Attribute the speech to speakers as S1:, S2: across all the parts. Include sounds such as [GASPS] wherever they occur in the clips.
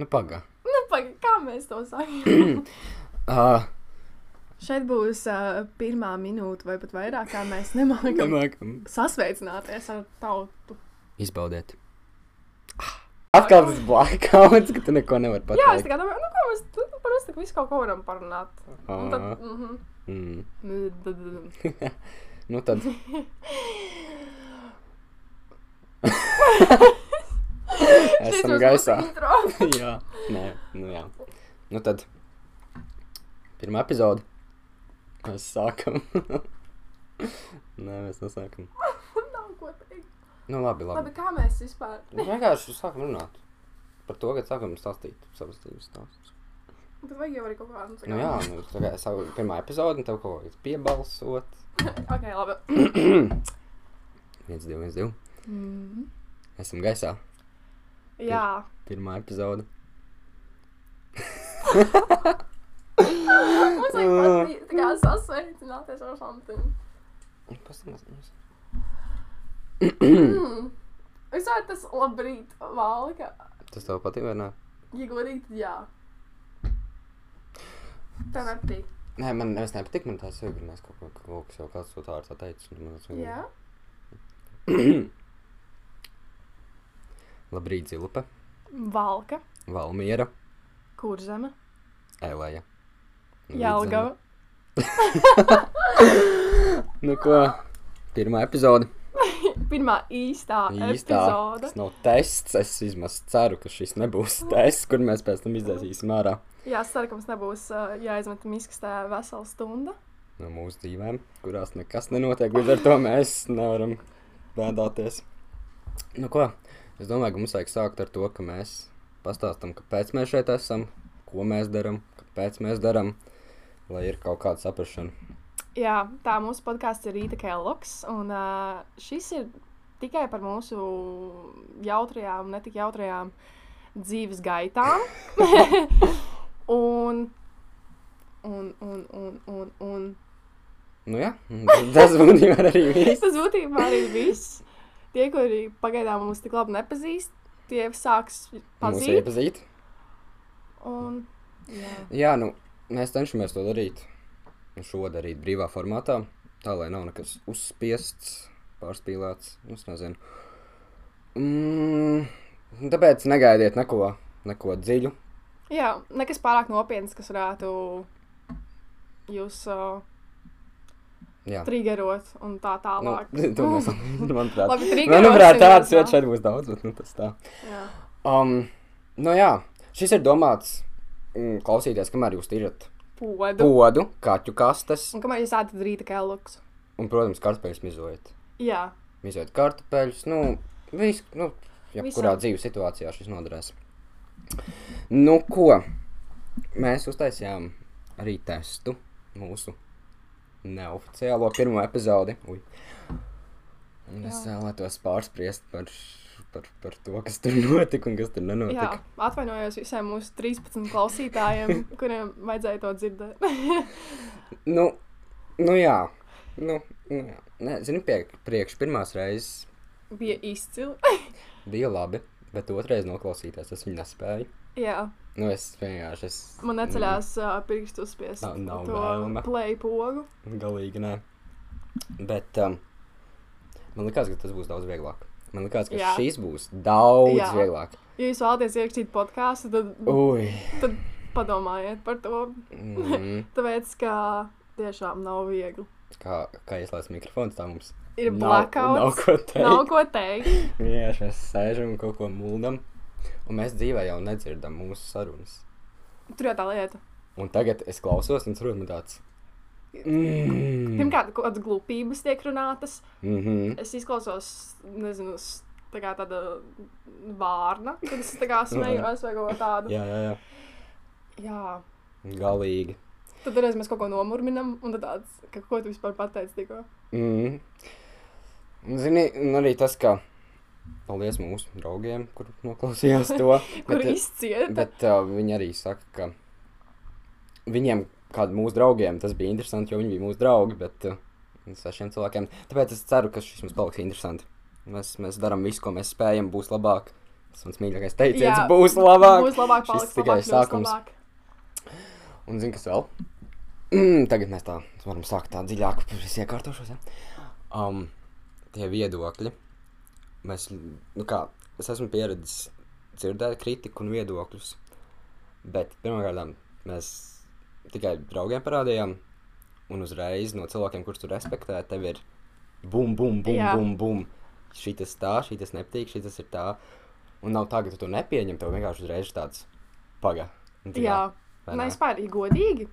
S1: Nu, pagā.
S2: Nu, paga, kā mēs to sakām?
S1: Uh, [CLEARS THROAT]
S2: Šeit būs uh, pirmā minūte, vai pat vairāk, kā mēs nemākam
S1: Nemākam.
S2: sasveicināties ar tautu.
S1: Izbaudiet. Ah, Atkal tas blackouts, ka tu neko nevari pateikt.
S2: Jā, es kā domāju, nu, ko mēs tu, parasti visu kaut ko varam parunāt. Un tad, mhm.
S1: Mm. [LAUGHS] Nu tad. [LAUGHS] [LAUGHS] Esam gaisā. [LAUGHS] jā, nē, nu jā. Nu tad. Pirmā epizode. Mēs sākam. [LAUGHS] nē, mēs nesākam.
S2: Nav ko teikt.
S1: Nu labi, labi.
S2: Labi, kā mēs vispār?
S1: Nu, vienkārši sākam runāt. Par to, kad sākam stāstīt savas dzīves stāstus.
S2: Bet vajag jau arī kaut kādu.
S1: Nu jā, nu tā kā savu pirmā epizode, un tev kaut ko piebalsot.
S2: ok, labi. [CLEARS THROAT]
S1: Viens, divi, viens, divi.
S2: Mm.
S1: Esam gaisā.
S2: Jā.
S1: Pirmā epizode.
S2: Mums vajag pat tā kā sasveicināties ar something.
S1: Pastāmies.
S2: Mm. Es domāju, tas labrīt valka.
S1: Tas tev patīk vai ne?
S2: Ja godīgi, tad jā. Tev nepatīk.
S1: Nē, man es nepatīk, man tās ir grunās kaut ko, kaut kas jau kāds to tā ar tā teicis. un Man tas
S2: Jā.
S1: Labrīt, Zilupe,
S2: Valka.
S1: Valmiera,
S2: Kurzeme.
S1: Elēja.
S2: Jelgava. [LAUGHS]
S1: Nu ko, pirmā epizode. [LAUGHS]
S2: Pirmā īstā,
S1: Īstā.
S2: epizode.
S1: Tas nav tests. Es vismaz ceru, ka šis nebūs [LAUGHS] tests, kur mēs pēc tam izdzēsīsim ārā
S2: Jā, es ceru, ka mums nebūs uh, jāizmet miskastē vesela stunda.
S1: no mūsu dzīvēm, kurās nekas nenotiek. Līdz ar to mēs nevaram bēdāties. Nu ko, es domāju, ka mums vajag sākt ar to, ka mēs pastāstām, kāpēc mēs šeit esam, ko mēs darām, kāpēc mēs darām, lai ir kaut kāda saprašana.
S2: Jā, tā mūsu podkāsts ir Rīta Kelloks, un uh, šis ir tikai par mūsu jautrajām, ne tik jautrajām dzīves gaitām. [LAUGHS] un, un, un, un, un, un
S1: Nu jā, tas būtībā arī viss.
S2: tas būtībā arī viss. Tie, kuri pagaidām mums tik labi nepazīst, tie sāks pazīt.
S1: iepazīt.
S2: Un, jā.
S1: Jā, nu, mēs cenšamies to darīt. Šo darīt brīvā formātā, tā lai nav nekas uzspiests, pārspīlēts. nu, Es nezinu. Mm, tāpēc negaidiet neko, neko dziļu.
S2: jā, nekas pārāk nopietns, kas varētu jūs uh,
S1: Jā,
S2: triggerot un tā
S1: nu,
S2: tālāk.
S1: to mēs, manuprāt,
S2: Labi, triggerošana
S1: manuprāt tāds vietas šeit būs daudz, bet nu, tas tā.
S2: Jā.
S1: Um, nu jā, šis ir domāts mm, klausīties, kamēr jūs tirat
S2: Podu.
S1: podu, kaķu kastes
S2: Un kamēr jūs ēdat rīta kelluks?
S1: un, protams, kartupeļus mizojat.
S2: Jā,
S1: Mizojat kartupeļus, nu, viss, nu, ja
S2: Visam.
S1: kurā dzīves situācijā šis noderēs. Nu, ko? Mēs uztaisījām arī testu mūsu neoficiālo pirmo epizodi. Ui. Un es
S2: Jā.
S1: vēlētos pārspriest par, par, par to, kas tur notika un kas tur
S2: jā.
S1: nenotika.
S2: atvainojos visiem mūsu 13 klausītājiem, [LAUGHS] kuriem vajadzēja to dzirdēt. [LAUGHS]
S1: Nu, nu jā. Nu, nu jā. Nē, zini, pie, priekš pirmās reizes
S2: Bija izcili.
S1: bija labi, bet otrais noklausīties es viņu nespēju.
S2: Jā,
S1: Nu, es vienkārši. Es,
S2: man neceļās uh, pirkstu uzspiest
S1: Nav- nav
S2: to
S1: vēlme.
S2: play pogu.
S1: Galīgi nē. Bet um, man liekas, ka tas būs daudz vieglāk. Man liekas, ka
S2: Jā.
S1: šīs būs daudz
S2: Jā.
S1: vieglāk.
S2: Ja jūs vēlaties ierakstīt podkāstu, tad,
S1: Ui.
S2: tad padomājiet par to.
S1: Mm, [LAUGHS]
S2: Tāpēc, ka tiešām nav viegli.
S1: kā kā ieslēdz mikrofons, tā mums
S2: Ir
S1: nav,
S2: blackouts.
S1: nav ko teikt.
S2: Nav ko teikt. [LAUGHS]
S1: Vienkārši mēs sēžam un kaut ko muldam. Un mēs dzīvē jau nedzirdam mūsu sarunas.
S2: Tur jau tā lieta.
S1: Un tagad es klausos, un tur man tāds. Mm.
S2: Pirmkārt, kaut kādas glupības tiek runātas.
S1: Mm -hmm.
S2: Es izklausos, nezinu, tā kā tāda vārna, kad es tā kā smējos [LAUGHS] vai kaut ko tādu.
S1: Jā, jā, jā.
S2: Jā.
S1: Galīgi.
S2: Tad reiz mēs kaut ko nomurminam, un tad tāds, ka ko tu vispār pateici tikko.
S1: Mm. Zini, un arī tas, ka paldies mūsu draugiem, kur noklausījās to. [LAUGHS]
S2: Kur
S1: bet,
S2: izcieta.
S1: bet uh, viņi arī saka, ka viņiem, kādiem mūsu draugiem, tas bija interesanti, jo viņi bija mūsu draugi. Bet uh, sešiem cilvēkiem. Tāpēc es ceru, ka šis mums paliks interesanti. Mēs, mēs darām visu, ko mēs spējam, būs labāk. Tas mans mīļākais teiciens
S2: Jā,
S1: būs labāk.
S2: Būs labāk, paliks
S1: tikai
S2: labāk,
S1: sākums.
S2: labāk.
S1: Un zini, kas vēl? [CLEARS THROAT] Tagad mēs tā varam sākt tā dziļāk, pirms iekārtošos. Ja? Um, tie viedokļi. Mēs, nu kā, es esmu pieredzējis dzirdēt kritiku un viedokļus. Bet pirmkārt, mēs tikai draugiem parādījām, un uzreiz no cilvēkiem, kurus tu respektē, tev ir bum, bum, bum,
S2: Jā.
S1: bum, bum. Šī tas tā, šī tas nepatīk, šī tas ir tā. Un nav tā, ka tu to nepieņem, tev vienkārši uzreiz tāds paga. Un tā kā,
S2: Jā,
S1: ne?
S2: vispār ir godīgi.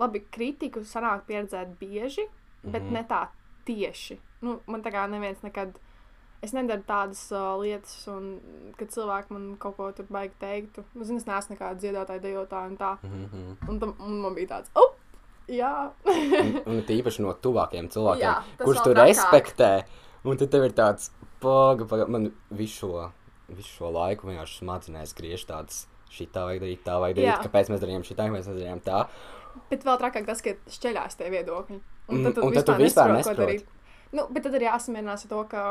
S2: Labi, kritiku sanāk pieredzēt bieži, bet
S1: Mhm.
S2: ne tā tieši. Nu, man tā kā neviens nekad. Es nedaru tādas uh, lietas, un kad cilvēki man kaut ko tur baigi teiktu. Nu, zini, es neesmu nekāda dziedātāja, dejotāja un tā.
S1: Mhm.
S2: Un, tam, un man bija tāds, oh, jā.
S1: un, un tīpaši no tuvākiem cilvēkiem,
S2: Jā, vēl
S1: tu
S2: trakāk.
S1: respektē. Un tad tev ir tāds, paga, paga, man visu šo, visu šo laiku vienkārši smadzenēs griež tāds, šī tā vajag darīt, tā vajag darīt,
S2: Jā.
S1: kāpēc mēs darījām šī tā, mēs darījām tā.
S2: Bet vēl trakāk tas, ka šķeļās tie viedokļi.
S1: Mm, un tad tu vispār
S2: nesaproti, ko darīt. Nu, bet tad ir jāsamierinās ar to, ka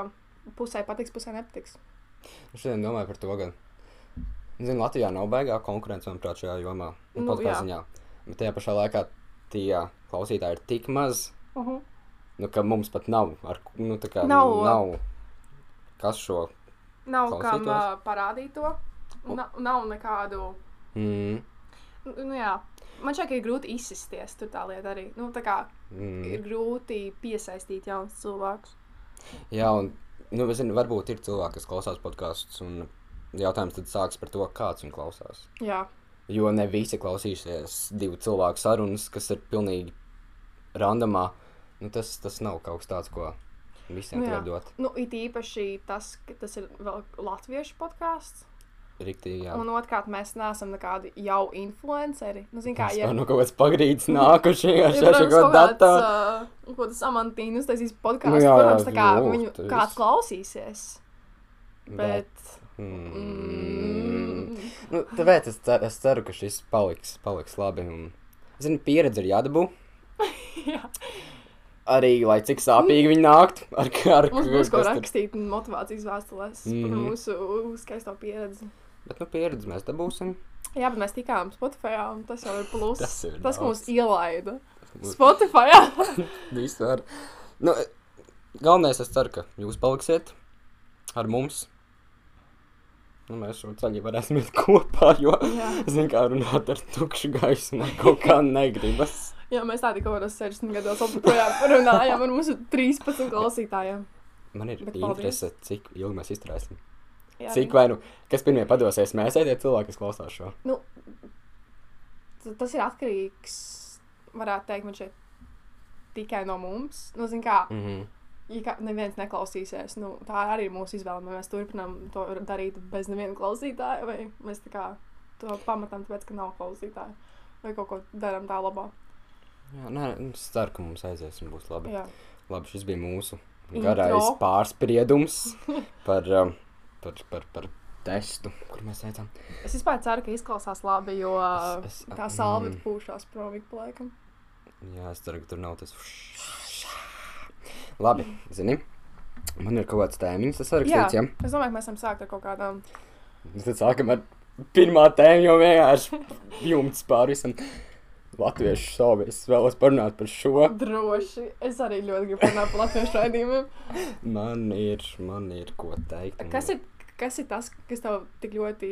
S2: pusē patiks, pusē nepatiks.
S1: Es šodien domāju par to, ka, zinu, Latvijā nav baigā konkurence, manuprāt, šajā jomā,
S2: Nu,
S1: nu,
S2: jā.
S1: ziņā. Bet tajā pašā laikā tie klausītāji ir tik maz,
S2: Uh -huh.
S1: nu, ka mums pat nav, ar, nu, kā,
S2: Nav.
S1: nav kas šo,
S2: Nav kam uh, parādīt to. Na, nav nekādu.
S1: mm,
S2: Nu, nu, jā. Man šķiet, ka ir grūti izsisties. Tur tā lieta arī. Nu, tā kā
S1: mm.
S2: ir grūti piesaistīt jaunus cilvēkus.
S1: Jā, un nu, zinu, varbūt ir cilvēki, kas klausās podkāstus, un jautājums tad sāks par to, kāds viņu klausās.
S2: Jā,
S1: Jo ne visi klausīsies divu cilvēku sarunas, kas ir pilnīgi randomā. Nu, tas, tas nav kaut kas tāds, ko visiem
S2: Nu,
S1: dot.
S2: nu, it īpaši tas, ka tas ir vēl latviešu podkāsts.
S1: Riktīgi, jā.
S2: Un otrkārt, mēs neesam nekādi jau influenceri. Nu, zin, kā, ja,
S1: no kaut kāds pagrīds [LAUGHS] nākuši, ar kaut
S2: kaut kāds,
S1: datoru.
S2: uh, ko tas amantīns uztaisīs podkāstu.
S1: Nu, jā,
S2: protams, tā kā
S1: jū,
S2: viņu
S1: tas-
S2: kāds klausīsies. Bet.
S1: Mm.
S2: Mm,
S1: Nu, tāpēc es ceru, es ceru, ka šis paliks, paliks labi. Un, zinu, pieredze ir jādabū. [LAUGHS]
S2: jā.
S1: Arī, lai cik sāpīgi viņi nāktu. Ar, ar,
S2: Mums būs ko rakstīt motivācijas vēstulēs mm -hmm. par
S1: Mhm.
S2: mūsu skaisto pieredzi.
S1: Bet, nu, pieredzi mēs dabūsim.
S2: Jā, bet mēs tikām Spotify, un tas jau ir pluss.
S1: Tas ir
S2: tas
S1: daudz.
S2: mūs ielaida.
S1: mūs-
S2: Spotify. [LAUGHS]
S1: Vispār. Nu, galvenais, es ceru, ka jūs paliksiet ar mums. Nu, mēs šo ceļu varēsim iet kopā, jo, zinu, kā runāt ar tukšu gaisu, man kaut kā negribas.
S2: Jā, mēs tādi kaut kādos 60 gados joprojām runājam ar mūsu 13 klausītājiem.
S1: Man ir
S2: Bet
S1: interese, cik ilgi mēs izturēsim.
S2: Jā,
S1: Cik vai nu, kas pirmie padosies, mēs ēdiet cilvēki, kas klausās šo.
S2: Nu, tas ir atkarīgs, varētu teikt, man šeit tikai no mums. Nu, zin kā,
S1: Mm -hmm.
S2: ja neviens neklausīsies, nu, tā arī ir mūsu izvēle. vai Mēs turpinām to darīt bez neviena klausītāja, vai mēs tā kā to pamatām, tāpēc, ka nav klausītāja. Vai kaut ko darām tā labā.
S1: Jā, nē, es ceru, ka mums aizies un būs labi.
S2: Jā,
S1: Labi, šis bija mūsu
S2: Intro.
S1: garais pārspriedums [LAUGHS] par, um, par, par, par testu, kur mēs veicām.
S2: es vispār ceru, ka izklausās labi, jo
S1: Es- es-
S2: tā salve
S1: mm.
S2: pūšās pa laikam.
S1: Jā, es ceru, ka tur nav tas. Labi, zini, man ir kaut kāds tēmiņš, tas
S2: Jā,
S1: sarakstīts, ja?
S2: es domāju, ka mēs esam sākt ar kaut kādām.
S1: Tad sākam ar pirmā tēmu, jo vienkārši jumts pāri visam. Latviešu savu es vēlos parunāt par šo.
S2: Droši. Es arī ļoti gribu runāt par latviešu raidījumiem.
S1: Man ir, man ir ko teikt. un-
S2: Kas ir, kas ir tas, kas tev tik ļoti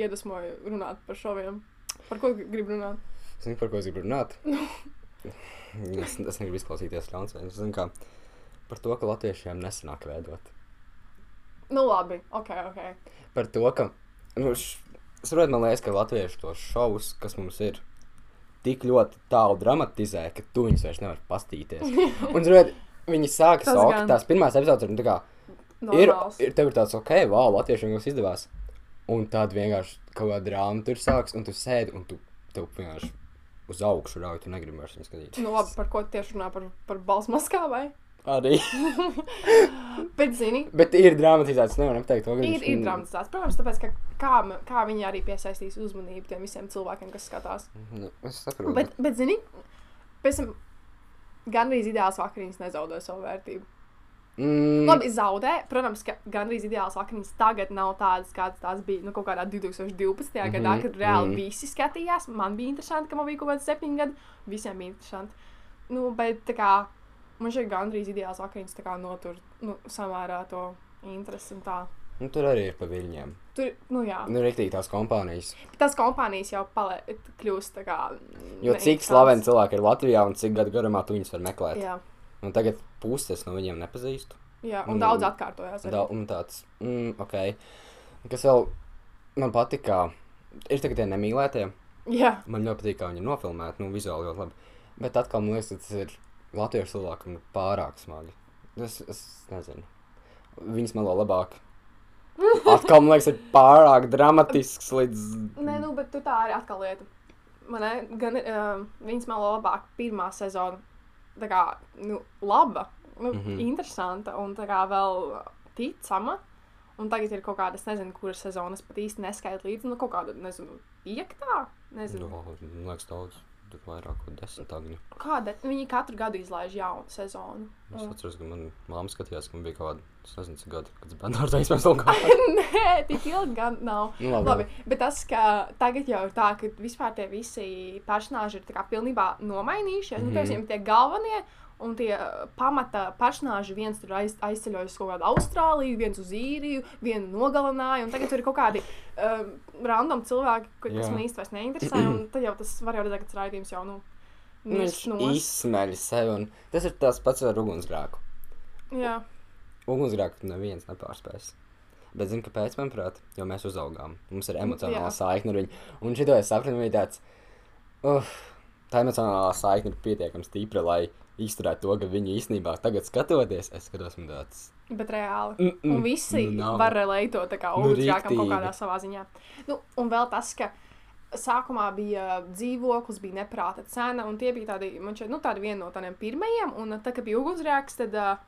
S2: iedvesmoja runāt par šoviem? Par ko gribi runāt?
S1: Zini, par ko es gribu runāt? [LAUGHS] es, es negribu izklausīties ļauns. Es zinu, kā par to, ka latviešiem nesanāk veidot.
S2: Nu, labi, ok, ok.
S1: Par to, ka, nu, š- es saprotu, man liekas, ka latviešu tos šovus, kas mums ir, tik ļoti tālu dramatizē, ka tu viņus vairs nevari pastīties. [LAUGHS] Un, ziniet, viņi sāka saukt,
S2: gan.
S1: tās pirmās epizodes ir, ir, tev ir tāds, ok, wow, latviešiem mums izdevās. Un tad vienkārši kaut kāda drāma tur sāks, un tu sēdi, un tu, tev vienkārši uz augšu rauj, tu negribi vairs viņu skatīt.
S2: Nu, labi, par ko tieši runā? Par, par balss maskā vai?
S1: Arī. [LAUGHS]
S2: Bet, zini,
S1: Bet ir dramatizēts, nevaram pateikt, to
S2: ir, ir dramatizēts. Protams, tāpēc, ka kā, kā viņi arī piesaistīs uzmanību tiem visiem cilvēkiem, kas skatās.
S1: Nu, es saprotu.
S2: Bet, bet zini, pēc tam gandrīz ideāls vakariņas nezaudē savu vērtību.
S1: Mm,
S2: Labi, zaudē. Protams, ka gandrīz ideāls vakariņas tagad nav tādas, kādas tās bija nu, kaut kādā 2012. Mm -hmm, gadā,
S1: Mhm,
S2: kad reāli mm. visi skatījās. Man bija interesanti, ka man bija kaut kāds septiņi gadi. Visiem bija interesanti. Nu, bet tā kā man šeit gandrīz ideāls vakariņas notur nu, samērā to interesi
S1: nu, tur arī ir pa viļņiem.
S2: Tur, nu jā,
S1: Nu, rīktīgi tās kompānijas.
S2: tas kompānijas jau kļūst tā kā.
S1: Jo cik slaveni cilvēki ir Latvijā un cik gadu garumā tu viņus var meklēt.
S2: Jā,
S1: Un tagad puses no viņiem nepazīstu.
S2: jā, un
S1: Un-
S2: daudz atkārtojās.
S1: Da, un tāds, mm, ok. Kas vēl man patika, ir tagad tie nemīlētie.
S2: Jā,
S1: Man ļoti patīk, kā viņi ir nofilmēti, nu, vizuāli ļoti labi. Bet atkal man liekas, ka tas ir latviešu cilvēkam pārāk smagi. Es, es nezinu. Viņas melo labāk. [LAUGHS] Atkal man liekas, ir pārāk dramatisks līdz.
S2: Nē, nu, bet tu tā arī atkal lieta. Man ne, gan uh, viņas melo labāk pirmā sezona. Tā kā, nu, laba, nu, mm. -hmm. interesanta un tā kā vēl ticama. Un tagad ir kaut kāda, es nezinu, kuras sezonas pat īsti neskaitu līdzi. Nu, kaut kāda, nezinu, piektā. Nezinu,
S1: No, man liekas, daudz. Tur vairāk kā desmit tagad.
S2: kāda. Viņi katru gadu izlaiž jaunu sezonu.
S1: Es atceros, ka man māma skatījās, ka man bija kaut kāda, es nezinu, cik gadi, kad bērns aizmēs vēl kā. [LAUGHS]
S2: Nē, tik ilgi gan nav.
S1: Nu, labi,
S2: Labi, bet tas, ka tagad jau ir tā, ka vispār tie visi personāļi ir tā kā pilnībā nomainījušies. Mm -hmm. Nu,
S1: Mhm.
S2: tie galvenie un tie uh, pamata personāļi, viens tur aiz, aizceļojas kaut kādu Austrāliju, viens uz īriju, vienu nogalināja. Un tagad tur ir kaut kādi um, random cilvēki, kas
S1: Jā.
S2: man vairs neinteresē. Un tad jau tas var jau redzēt, ka tas raidījums jau nu,
S1: Viņš izsmeļ sevi, un tas ir tas pats ar ugunsgrēku.
S2: Jā,
S1: Ugunsgrēku neviens nepārspēs. Bet zinu, kāpēc, manuprāt, jo mēs uzaugām. Mums ir emocionāla
S2: Jā.
S1: saikne ar viņu. Un šito es sapratu, viņa tāds, uh, tā emocionālā saikne ir pietiekami stipra, lai izturētu to, ka viņi īstenībā tagad skatoties, es skatos, un tāds.
S2: bet reāli.
S1: Mm -mm,
S2: Un visi
S1: nu, nav.
S2: var relētot tā kā
S1: Nu,
S2: ugunsgrēkam kaut kādā savā ziņā. Nu, un vēl tas, ka sākumā bija dzīvoklis, bija neprāta cena, un tie bija tādi, man šķiet, nu, tādi vieni no tādiem pirmajiem, un tad, kad bija ugunsgrēks, tad uh,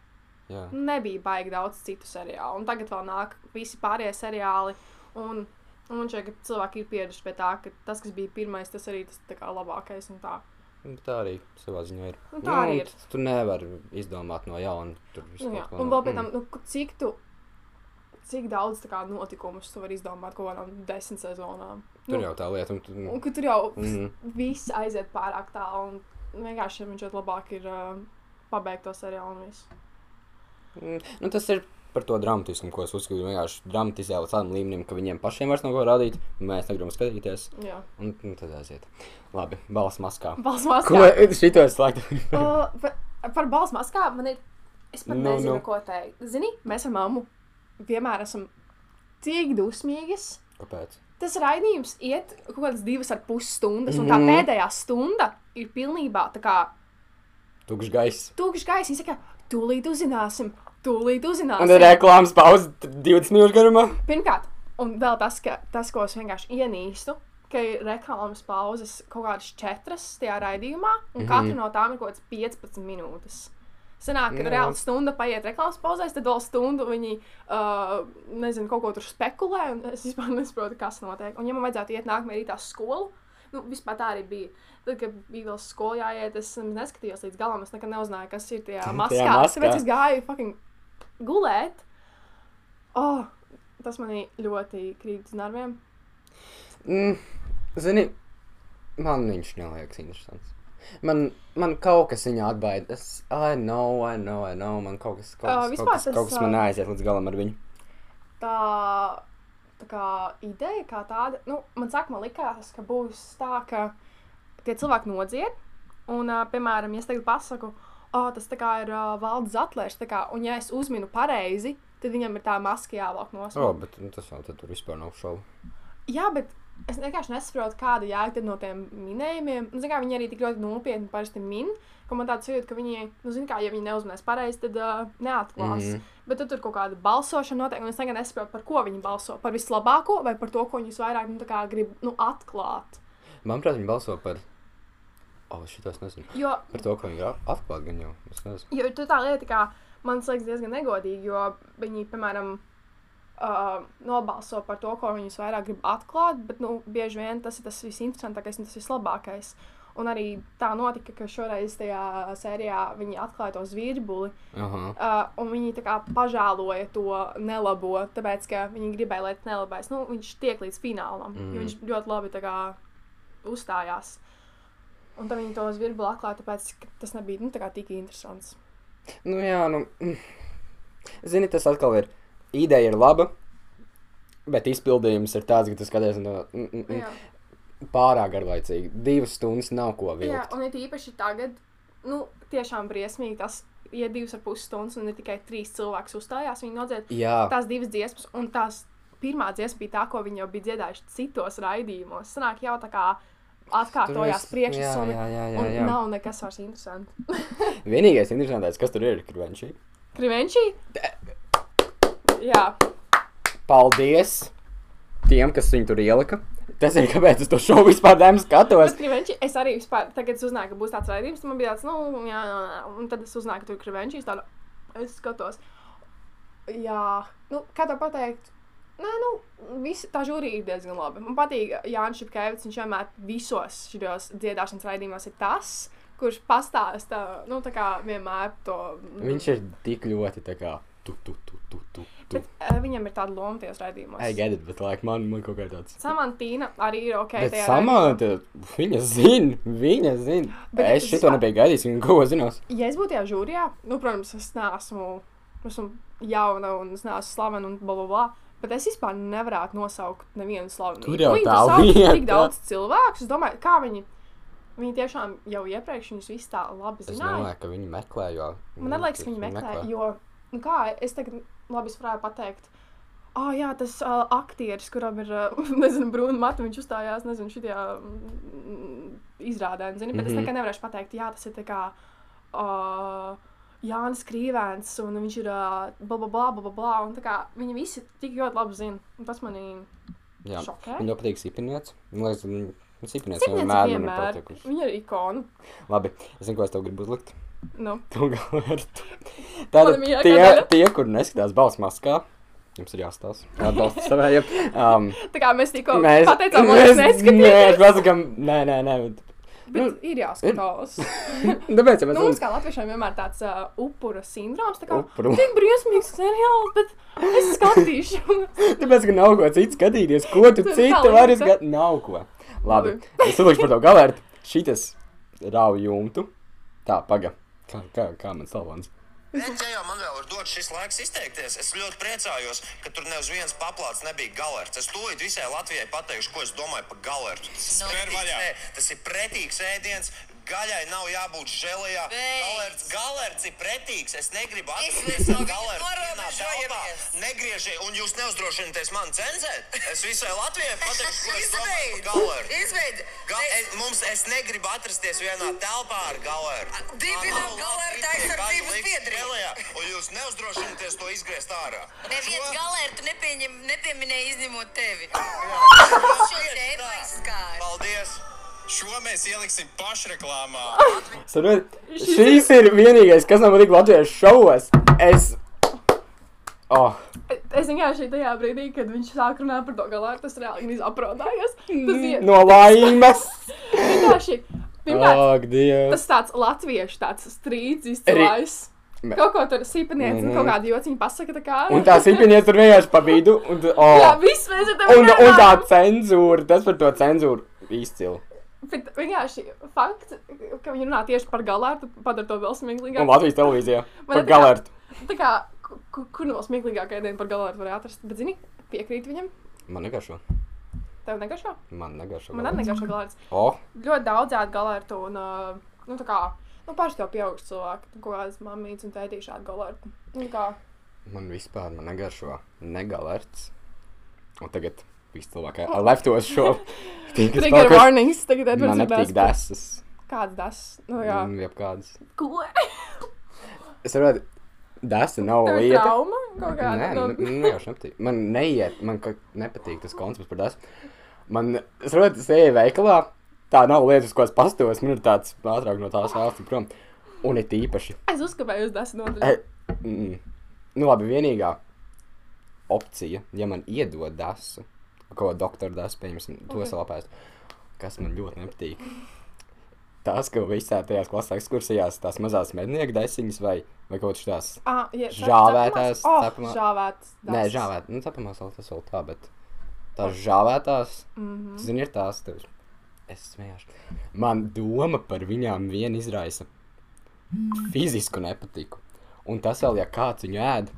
S1: Jā.
S2: nebija baigi daudz citu seriālu, un tagad vēl nāk visi pārējie seriāli, un, un man šķiet, ka cilvēki ir pieraduši pie tā, ka tas, kas bija pirmais, tas arī tas tā kā labākais, un tā.
S1: Nu, Tā arī savā ziņā ir.
S2: Nu, tā arī
S1: un
S2: ir.
S1: Tu nevari izdomāt no jauna. Tur visu
S2: Nu, jā.
S1: kaut ko
S2: Un vēl pēc tam,
S1: Mm.
S2: nu, ku- cik tu, cik daudz kā notikumus tu vari izdomāt kaut kādām desmit sezonām.
S1: Tur
S2: Nu,
S1: jau tā lieta. Un, tu,
S2: Un ka tur jau
S1: Mhm.
S2: viss aiziet pārāk tālu. un Vienkārši man šķiet, labāk ir uh, pabeigt to seriālu un viss.
S1: Mm, Nu, tas ir par to dramatiskumu, ko es uzskatu. Vienkārši dramatizē līdz tādam līmenim, ka viņiem pašiem vairs nav ko rādīt. un Mēs negribam skatīties.
S2: Jā,
S1: Un nu, tad aiziet. Labi, balss maskā.
S2: balss
S1: Ko
S2: maskā.
S1: šito es slēgtu? [LAUGHS]
S2: uh, par, par balss maskā man ir. Es pat
S1: Nu,
S2: nezinu,
S1: nu.
S2: ko teikt. Zini, mēs ar mammu vienmēr esam tik dusmīgas.
S1: Kāpēc?
S2: Tas raidījums iet kaut kādas divas ar pus stundas, un tā
S1: Mhm.
S2: pēdējā stunda ir pilnībā tā kā
S1: Tukšs gaiss.
S2: tukšs gaiss. Viņa saka, tūlīt uzzināsim, tūlīt
S1: Un
S2: uzzināsim.
S1: tad reklāmas pauze 20 minūšu garumā.
S2: Pirmkārt, un vēl tas, ka tas, ko es vienkārši ienīstu, ka ir reklāmas pauzes kaut kādas četras tajā raidījumā, un mm. -hmm. katra no tām ir kaut kāds 15 minūtes. Sanāk, ka
S1: Jā.
S2: reāli stunda paiet reklāmas pauzēs, tad vēl stundu viņi, uh, nezinu, kaut ko tur spekulē, un [LAUGHS] es vispār nesaprotu, kas notiek. Un, ja man vajadzētu iet nākamajā rītā skolu, nu, vispār tā arī bija. Tad, kad bija vēl skolā jāiet, es neskatījos līdz galam, es nekad neuzzināju, kas ir tajā [LAUGHS] maskā. Tāpēc es gāju fucking gulēt. Oh, tas manī ļoti krīt uz nerviem.
S1: Mm, zini, man viņš neliekas interesants. Man, man kaut kas viņa atbaida. Es, I know, I know, I know. Man kaut kas, kaut
S2: Ā,
S1: kas,
S2: vispār
S1: kaut kas,
S2: tas,
S1: kaut kas man neaiziet līdz galam ar viņu.
S2: Tā, tā kā ideja, kā tāda, nu, man sākumā likās, ka būs tā, ka tie cilvēki nodzied. Un, uh, piemēram, ja es tagad pasaku, oh, tas tā kā ir uh, valdes atlēšs, tā kā, un ja es uzminu pareizi, tad viņam ir tā maska jāvelk no
S1: O, oh, bet nu, tas tad tur vispār nav šovu.
S2: Jā, bet es vienkārši nesaprotu, kāda jēga no tiem minējumiem. Nu, kā, viņi arī tik ļoti nopietni parasti min, man tāds jūtas, ka viņi, nu, zin kā, ja viņi neuzmanās pareizi, tad uh, neatklās. Mm. -hmm. Bet tad tur kaut kāda balsošana notiek, un es tagad nesaprotu, par ko viņi balso. Par vislabāko vai par to, ko viņi vairāk nu, kā grib nu, atklāt.
S1: Manuprāt, viņi balso par. Oh, šito es nezinu.
S2: Jo,
S1: Par to, ko viņi atklāt, gan jau. Es nezinu.
S2: jo tā lieta, kā man liekas, diezgan negodīgi, jo viņi, piemēram, uh, nobalso par to, ko viņi vairāk grib atklāt, bet nu, bieži vien tas ir tas visinteresantākais un tas vislabākais. Un arī tā notika, ka šoreiz tajā sērijā viņi atklāja to zvirbuli.
S1: Aha.
S2: Uh, un viņi tā kā pažēloja to nelabo, tāpēc ka viņi gribēja, lai tas nelabais nu, viņš tiek līdz finālam. Mm.
S1: Mhm.
S2: Viņš ļoti labi kā, uzstājās. Un tad viņi to zvirbuli atklāja, tāpēc tas nebija nu, tik interesants.
S1: Nu, jā, nu. Zini, tas atkal ir. Ideja ir laba, bet izpildījums ir tāds, ka tas skaties no mm, mm, mm,
S2: Jā.
S1: pārāk garlaicīgi. Divas stundas nav ko
S2: Jā,
S1: vilkt.
S2: un it īpaši tagad, nu, tiešām briesmīgi tas, ja divas ar pus stundas un ne tikai trīs cilvēks uzstājās, viņi nodzied
S1: Jā,
S2: tās divas dziesmas, un tās pirmā dziesma bija tā, ko viņi jau bija dziedājuši citos raidījumos. Sanāk jau tā kā atkārtojās
S1: jā.
S2: nav nekas vairs interesants. [LAUGHS]
S1: vienīgais interesantais, kas tur ir, ir Krivenčī.
S2: Krivenčī? Jā,
S1: Paldies tiem, kas viņu tur ielika. Tas ir kāpēc es to šovu vispār dēmu skatos.
S2: Krivenčī es arī vispār, tagad es uzzināju, ka būs tāds raidījums, man bija tāds, nu, jā, jā, jā, un tad es uzzināju, ka tur ir Krivenčī, es tādu, es skatos. Jā, nu, kā tev pateikt? Nē, nu, visi, tā žūrija ir diezgan labi. Man patīk Jānis Šepkevits, viņš vienmēr visos šajos dziedāšanas raidījumos ir tas, kurš pastāsta, nu, tā kā vienmēr to.
S1: Viņš ir tik ļoti tā kā tu, tu, tu, tu, tu. tu.
S2: Bet, uh, viņam ir tāda loma tajos raidījumos.
S1: I get it, bet like, man, man kaut kā tāds.
S2: Samantīna arī ir ok.
S1: Samanta, viņa zina, viņa zina.
S2: Bet
S1: Es
S2: es
S1: šito
S2: vispār-
S1: nebiju gaidījis, viņa ko zinās.
S2: Ja es būtu tajā žūrijā, nu, protams, es neesmu, esmu jauna un es neesmu slavena un bla, bla, bla. Bet es vispār nevarētu nosaukt nevienu slavenu.
S1: Tur jau
S2: Viņi
S1: tā lieta.
S2: Tik daudz cilvēku. Es domāju, kā viņi. Viņi tiešām jau iepriekš viņus visus tā labi
S1: Es
S2: zināja.
S1: domāju, ka viņi meklē, jo.
S2: Man liekas, ka viņi meklē, jo, nu kā, es tagad, labi, es varētu pateikt, ah, oh, jā, tas uh, aktieris, kuram ir, uh, [LAUGHS] nezinu, brūna matu, viņš uzstājās, nezinu, šitajā mm, izrādē, zini, bet mm -hmm. es
S1: Mhm.
S2: nekad nevarēšu pateikt, jā, tas ir tā kā uh, Jānis Krīvēns, un viņš ir uh, bla, bla, viņi visi tik ļoti labi zina, tas manī
S1: Jā,
S2: šokē.
S1: man ļoti patīk viņa sipiniets
S2: Cik viens
S1: vienmēr man ir patikuši.
S2: viņa ir ikona,
S1: Labi, es zinu, ko es tev gribu uzlikt.
S2: nu, [LAUGHS]
S1: Tu galvērtu. Tātad
S2: Mana mīļākā
S1: tie, tie, kur neskatās balss maskā, jums ir jāstāsta. Atbalsta savējiem. [LAUGHS] Um,
S2: tā kā mēs tikko
S1: mēs
S2: pateicām,
S1: mēs-
S2: mēs
S1: Nē,
S2: neskatīties,
S1: es pasakām, nē, nē, nē. bet-
S2: bet ir jāskatās. [LAUGHS]
S1: Tāpēc, ja
S2: Nu,
S1: mēs
S2: mums kā latviešiem vienmēr tāds uh, upura sindroms, tā kā
S1: Upuru.
S2: tik briesmīgs seriāls, bet es skatīšu. [LAUGHS]
S1: Tāpēc, ka nav ko citu skatīties, ko tu citu vari skatīt. Nav ko. Labi, es uzlikšu par to galvērtu. Šitas rauj jumtu. Tā, paga. Kā, kā, kā man salons?
S3: Bet, ja jau man vēl ir dots šis laiks izteikties, es ļoti priecājos, ka tur neviens viens paplāts nebija galerts. Es tūlīt visai Latvijai pateikšu, ko es domāju par galertu. Tas,
S4: Spēr
S3: pretīgs
S4: vaļā.
S3: ē- tas ir pretīgs ēdiens. Gaļai nav jābūt.
S4: Beidz.
S3: Galerts, ir pretīgs. Es negribu atrast
S4: no
S3: galertu.
S4: norobežojamies.
S3: Negriežiet, un jūs neuzdrošināties man cenzēt. Es visai Latvijai pateikšu, ko es domāju par galertu.
S4: Izbeidz!
S3: Ga es, mums, es negribu atrasties vienā telpā ar galertu.
S4: Dibinām galerta aizsardzības
S3: žēlijā, Un jūs neuzdrošināties to izgriezt ārā.
S4: Neviens
S3: Šo-
S4: galērtu nepieņem, nepieminēja izņemot tevi.
S3: Šo
S4: Šo
S3: tieši
S4: te
S3: tā.
S4: aizskāri.
S3: Paldies!
S5: Šo mēs ieliksim pašreklāmā.
S1: Saprotiet, šīs ir vienīgais, kas man patīk Latvijas šovos. Es. Oh,
S2: Es vienkārši tajā brīdī, kad viņš sāk runāt par to galā, tas reāli izaprodājās. Tas ir
S1: no laimes!
S2: vienkārši. Pirmkārt,
S1: Dievs!
S2: tas tāds latviešu tāds strīds izcēlājis.
S1: Me-
S2: Kaut ko tur sīpaniec, mm
S1: Mhm.
S2: -hmm. kaut kādu jociņu pasaka, tā kā.
S1: Un tā sipinies tur vienkārši pa vidu. Un, tu-
S2: Jā,
S1: oh.
S2: viss mēs ar tevi
S1: un, un tā cenzūra, tas par to cenzūru izcili.
S2: Bet vienkārši fakts, ka viņi runā tieši par galārtu, padara to vēl
S1: Un
S2: smieklīgāk.
S1: Latvijas televīzijā [LAUGHS] par galertu.
S2: Tā kā, ku- ku- kur no smieklīgākā diena par galārtu var atrast? Bet, zini, piekrīt viņam.
S1: Man negaršo.
S2: Tev negaršo?
S1: Man negaršo.
S2: Man negaršo galārts.
S1: Oh,
S2: Ļoti daudz ēd galārtu un, nu, tā kā, nu, paši to pieauguši cilvēki. Kaut kādas mammītes un tētīši ēd galārtu. Nu,
S1: man vispār man negaršo negalerts. Un tagad viss cilvēki ar leftos šo.
S2: Trigger
S1: kas-
S2: warnings. Tagad
S1: Man
S2: Edvards ir
S1: nepatīk
S2: desas.
S1: desas.
S2: Kāds das? Nu, jā.
S1: Mm, Jebkādas.
S2: Ko?
S1: Es saprotu, desa nav
S2: Tev ir
S1: lieta.
S2: trauma? Kaut
S1: Nē,
S2: kāda.
S1: nu, nejauši nepatīk. Man neiet, man ka- nepatīk tas koncepts par desu. Man, es saprotu, es eju veikalā, tā nav lieta, uz ko es pastos, man ir tāds ātrāk no tās valsts prom. Un it īpaši.
S2: Es uzkāpēju uz desu nodaļu.
S1: E, mm, nu labi, vienīgā opcija, ja man iedod desu, ko doktora desu, pieņemsim, to
S2: Ok.
S1: okay. salapēst, kas man ļoti nepatīk, tās, ko visā tajās klasē ekskursijās, tās mazās mednieku desiņas vai, vai kaut kas tās.
S2: Ah, ja,
S1: Žāvētās,
S2: Oh,
S1: cepamā-
S2: žāvētas.
S1: Nē,
S2: dases.
S1: žāvēt, nu, cepamās vēl tas vēl tā, bet tās žāvētās,
S2: Mhm.
S1: mm -hmm. zini, ir tās, tev. Es smējuši. Man doma par viņām vien izraisa fizisku nepatiku. Un tas vēl, ja kāds viņu ēd,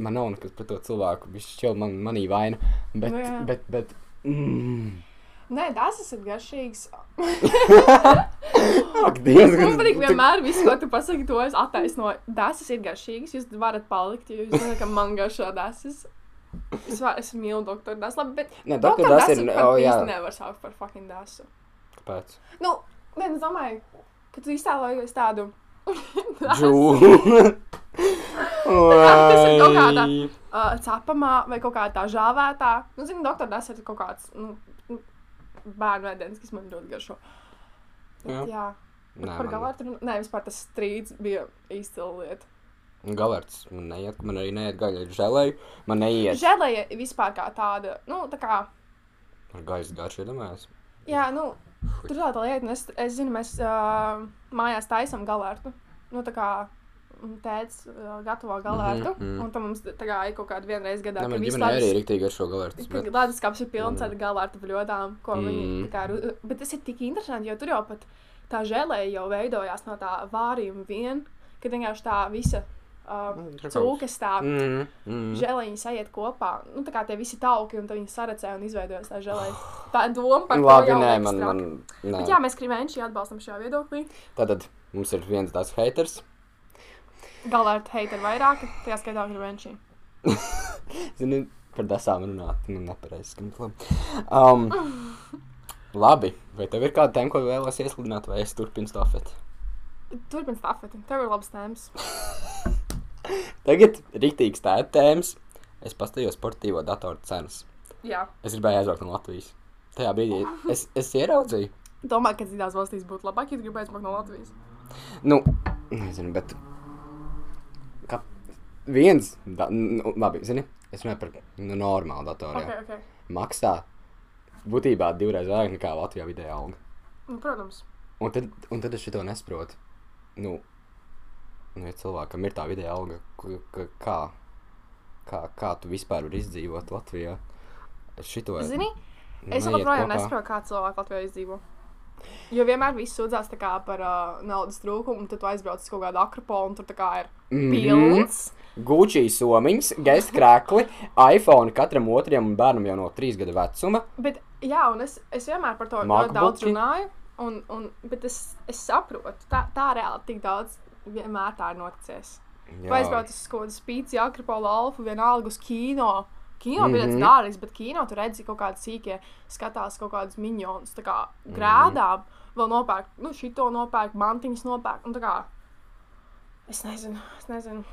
S1: man nav nekas pret to cilvēku, viņš šķiet man, manī vaina, bet,
S2: Nu jā.
S1: bet, bet, mm.
S2: Nē, tas ir garšīgs. [LAUGHS]
S1: Ak, Dievs,
S2: Man patīk vienmēr, visu, ko tu pasaki, to es attaisnoju. Tas ir garšīgs. Jūs varat palikt, jo jūs zināt, ka man garšo tas. Es, var, es mīlu doktoru Dasu. Labi, bet
S1: Nē,
S2: doktor
S1: doktor Das
S2: Dasu
S1: ir-
S2: pat
S1: o, jā.
S2: nevar saukt par fucking Dasu.
S1: Kāpēc?
S2: Nu, nē, es domāju, ka tu iztēlojies tādu. [LAUGHS]
S1: Džū.
S2: tas ir kaut kāda- [LAUGHS] uh, cepamā vai kaut kādā tā žāvētā. Nu, zinu, doktor Tas ir kaut kāds nu, nu, bērnu ēdiens, kas man ļoti garšo. Bet,
S1: Jā.
S2: jā. jā.
S1: Nē,
S2: Par
S1: man
S2: galvārdu, nē, vispār tas strīds bija izcila lieta.
S1: galerts. Man neiet, man arī neiet gaļa ar žēlēju. Man neiet
S2: Žēlēja vispār kā tāda, nu, tā kā,
S1: ar gaļas garšu, iedomājies.
S2: jā, nu, tur ir tāda lieta, un es, es zinu, mēs uh, mājās taisam galvārdu. Nu, tā kā tēvs uh, gatavo galvārdu,
S1: Mhm, mhm.
S2: un tam mums tā kā ir kaut kāda vienreiz gadā.
S1: Nē, ģimenē
S2: tāds-
S1: arī ir rīktīgi ar šo galertu. Bet...
S2: Lēdus kāps ir pilns
S1: Mm.
S2: ar galvārdu bļodām, ko mm. viņi
S1: Mm.
S2: tā kā, ru- bet tas ir tik interesanti, jo tur jau pat tā žēlēja jau veidojās no tā vārījuma vien, kad vienkārši tā visa uh,
S1: Mm,
S2: cūkas tā
S1: Mm, mm.
S2: žēlēji sajiet kopā. Nu, tā kā tie visi tauki, un viņi saracē un izveidojas tā žēlēja. [SIGHS] Tā doma par to
S1: Labi,
S2: jau
S1: nē, man, man, nē.
S2: Bet jā, mēs krimenči atbalstam šajā viedoklī.
S1: Tātad mums ir viens tāds haters.
S2: Galvā ir heiteri vairāki, tajā skaitā krimenči. [LAUGHS]
S1: Zini, par dasām runāt, nu nepareizi. skan, labi. Um, [LAUGHS] labi, vai tev ir kāda tēma, ko vēlas iesludināt, vai es turpinu stafeti?
S2: Turpin stafeti. Tev ir labs tēmas. [LAUGHS]
S1: Tagad rīktīgs tēta tēmas. Es pastījos sportīvo datoru cenas.
S2: Jā.
S1: Es gribēju aizbraukt no Latvijas. Tajā brīdī es, es ieraudzīju.
S2: Domāju, ka citās valstīs būtu labāk, ja tu gribētu braukt no Latvijas.
S1: Nu, nezinu, bet. Kā viens, da, nu, labi, zini, es runāju par nu, normālu datoru.
S2: Ok,
S1: Okay.
S2: ok.
S1: Maksā būtībā divreiz vairāk nekā Latvijā vidēja alga.
S2: Nu, protams.
S1: Un tad, un tad es šo nesaprotu. Nu, nu, ja cilvēkam ir tā vidēja alga, kā, kā, kā tu vispār vari izdzīvot Latvijā? Es šito
S2: Zini, es
S1: neiet
S2: joprojām nesaprotu, kā cilvēki Latvijā izdzīvo. Jo vienmēr viss sūdzās kā par uh, naudas trūkumu, un tad tu aizbrauc uz kaut kādu akropolu, un tur ir
S1: Mhm.
S2: pilns.
S1: Gucci somiņas, gesta krēkli, iPhone katram otrajam bērnam jau no trīs gadu vecuma.
S2: Bet, jā, un es, es vienmēr par to ļoti
S1: Macbooki.
S2: daudz runāju. Un, un, bet es, es saprotu, tā, tā reāli tik daudz vienmēr tā ir noticies. Tu aizbrauc uz kaut kādu spīci, akropolu, alfu, vienalga uz kino. Kino
S1: Mhm.
S2: bija tāds dārgs, bet kino tur redzi kaut kādas sīkie, skatās kaut kādus minionus, tā kā grēdām, vēl nopērk, nu, šito nopērk, mantiņas nopērk, un tā kā, es nezinu, es nezinu.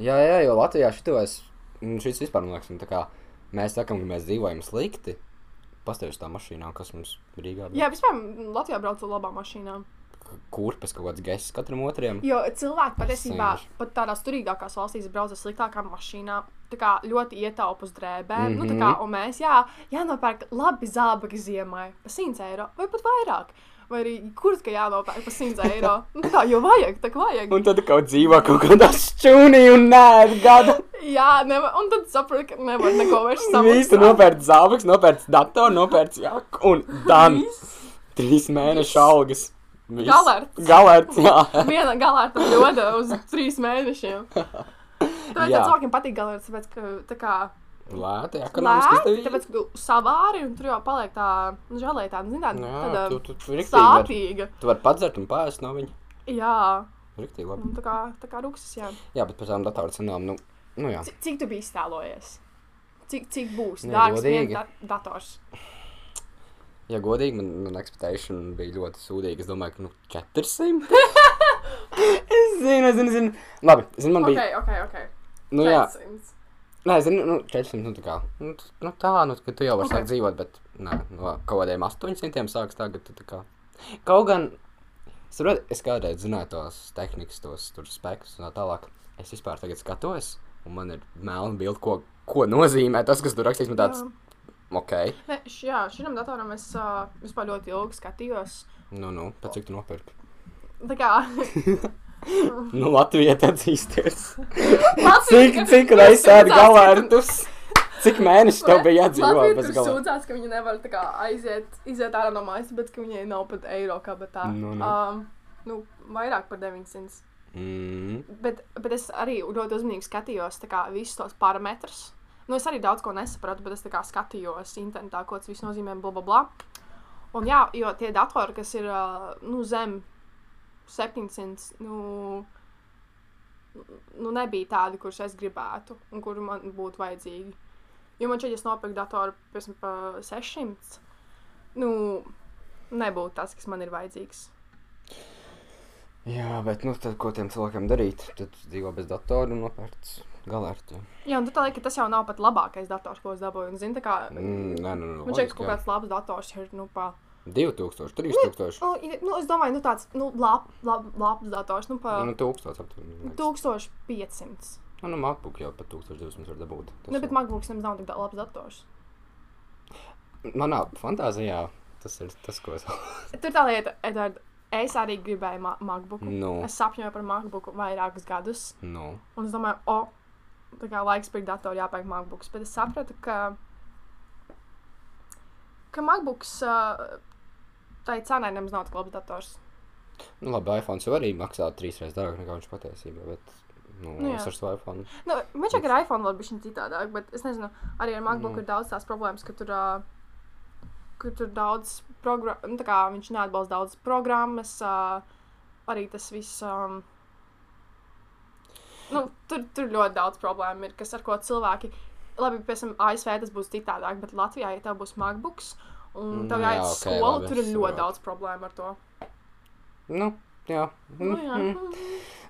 S1: Jā, jā, jo Latvijā šitos, nu, šis vispār man liekas, tā kā mēs sakām, ka mēs dzīvojam slikti. Pastāvēs tā mašīnā, kas mums Rīgā bija.
S2: Jā, vispār Latvijā brauc ar labām mašīnām.
S1: Kurpes kaut kāds gests katram otrajam.
S2: Jo cilvēki patiesībā pat tādās turīgākās valstīs brauc ar sliktākām mašīnām. Tā kā ļoti ietaupa uz drēbēm. Mm -hmm. nu, tā
S1: Mhm.
S2: kā, un mēs, jā, jānopērk labi zābaki ziemai par 100 eiro vai pat vairāk. Vai arī kurš ka jānopērk par 100 eiro? [LAUGHS] Nu, tā jau vajag, tā kā vajag.
S1: Un tad kaut dzīvo kaut kādā šķūnī un nē, gada. [LAUGHS]
S2: Jā, nevar, un tad sapratu, ka nevar neko vairs samaksāt.
S1: nopērts zābaks, nopērts datoru, nopērts jaku un dan. Trīs mēnešu algas. Viss.
S2: Galerts.
S1: Galerts, jā. [LAUGHS]
S2: Viena to ļodu uz trīs mēnešiem. [LAUGHS] Tāpēc
S1: Jā.
S2: cilvēkiem patīk galērts, tāpēc, ka tā kā
S1: Lēti, ekonomiski
S2: Lēti,
S1: izdevīgi.
S2: tāpēc, ka savāri un tur jau paliek tā nu, žēlēja tāda, zin, tāda,
S1: Jā,
S2: tāda
S1: tu, tu, tu, riktīgi var, tu vari padzert un pāriest no viņa.
S2: Jā,
S1: Riktīgi labi.
S2: un tā kā, tā kā rūksis, jā.
S1: Jā, bet par tām datoru cenām, nu, nu jā.
S2: Cik, cik tu biji iztēlojies? Cik, cik būs dārgs viens da dators?
S1: Ja godīgi, man, man expectation bija ļoti sūdīga. Es domāju, ka, nu, 400. [LAUGHS] es zinu, es zinu, zinu. Labi, zinu, man
S2: Ok,
S1: bija.
S2: ok, ok.
S1: Nu, jā,
S2: 400.
S1: nē, zinu, nu, 400, nu, tā kā. Nu, nu tā, nu, ka tu jau vari
S2: Ok.
S1: okay. sākt dzīvot, bet, nē, no kaut kādiem 800 sāks tagad, tā kā. Kaut gan, es, saprotu, es kādreiz zināju tos tehnikas, tos tur spēkus un tā tālāk. Es vispār tagad skatos, un man ir melna bilde, ko, ko nozīmē tas, kas tur rakstīts. Man tāds,
S2: Jā.
S1: Ok.
S2: Ne, š, jā, šim datoram es uh, vispār ļoti ilgi skatījos.
S1: Nu, nu, pēc cik tu nopirki?
S2: Tā kā [LAUGHS]
S1: Nu, Latvija atzīsties. Cik, cik reizes ēd galērtus? Cik mēneši tev bija jādzīvo
S2: Latvija
S1: bez
S2: tur
S1: galā?
S2: sūdzās, ka viņi nevar tā kā aiziet, iziet ārā no mājas, bet ka viņai nav pat eiro kabatā.
S1: Nu, nu.
S2: Um, nu, vairāk par 900.
S1: Mm.
S2: Bet, bet es arī ļoti uzmanīgi skatījos tā kā, visus tos parametrus. Nu, es arī daudz ko nesapratu, bet es kā skatījos internetā, ko tas viss nozīmē, bla, bla, bla. Un jā, jo tie datori, kas ir nu, zem 700, nu, nu, nebija tādi, kurus es gribētu un kuri man būtu vajadzīgi. Jo man šeit, ja es nopirku datoru piemēram, par 600, nu, nebūtu tas, kas man ir vajadzīgs.
S1: Jā, bet, nu, tad ko tiem cilvēkiem darīt? Tad dzīvo bez datora un nopērts galērtu.
S2: Jā, un tu tā liekas, ka tas jau nav pat labākais dators, ko es dabūju. Un, zini, kā
S1: Mm, nē, nu, nu,
S2: Man liekas, ka kaut kāds labs dators ir. Nu, pa,
S1: 2000, 3000.
S2: nu, i- nu, es domāju, nu, tāds nu, lab, lab, labs dators. Nu, pa
S1: Nu, 1000 aptuveni.
S2: 1500.
S1: Nu, nu, MacBook jau pat 1200 var dabūt. Tas
S2: Nu, bet MacBooks nemaz nav tik labs dators.
S1: Manā fantāzijā tas ir tas, ko es.
S2: Tur tā lieta, Edvard, es arī gribēju ma MacBook.
S1: Nu.
S2: Es sapņoju par MacBook vairākus gadus.
S1: nu,
S2: Un es domāju, o, tā kā laiks pirkt datoru jāpērk MacBooks. Bet es sapratu, ka, ka MacBooks tai cenai nemaz nav tik labs dators.
S1: nu, labi, iPhone jau arī maksā trīs reizes dārgāk nekā viņš patiesībā. Bet, nu,
S2: Nu,
S1: es ar savu iPhone.
S2: Nu, šķiet, ka ar iPhone vēl bija citādāk, bet es nezinu, arī ar MacBook
S1: Nu.
S2: ir daudz tās problēmas, ka tur, uh, ka tur daudz programmu, nu, tā kā viņš neatbalsta daudz programmas, uh, arī tas viss. Um, nu, tur, tur ļoti daudz problēmu ir, kas ar ko cilvēki. Labi, piemēram, ASV tas būs citādāk, bet Latvijā, ja tev būs MacBooks un
S1: Nu,
S2: tev
S1: jā,
S2: jāiet uz
S1: ok,
S2: skolu,
S1: labi,
S2: tur ir ļoti
S1: saprotu.
S2: daudz problēmu ar to.
S1: Nu, jā.
S2: Nu, jā.
S1: Mm,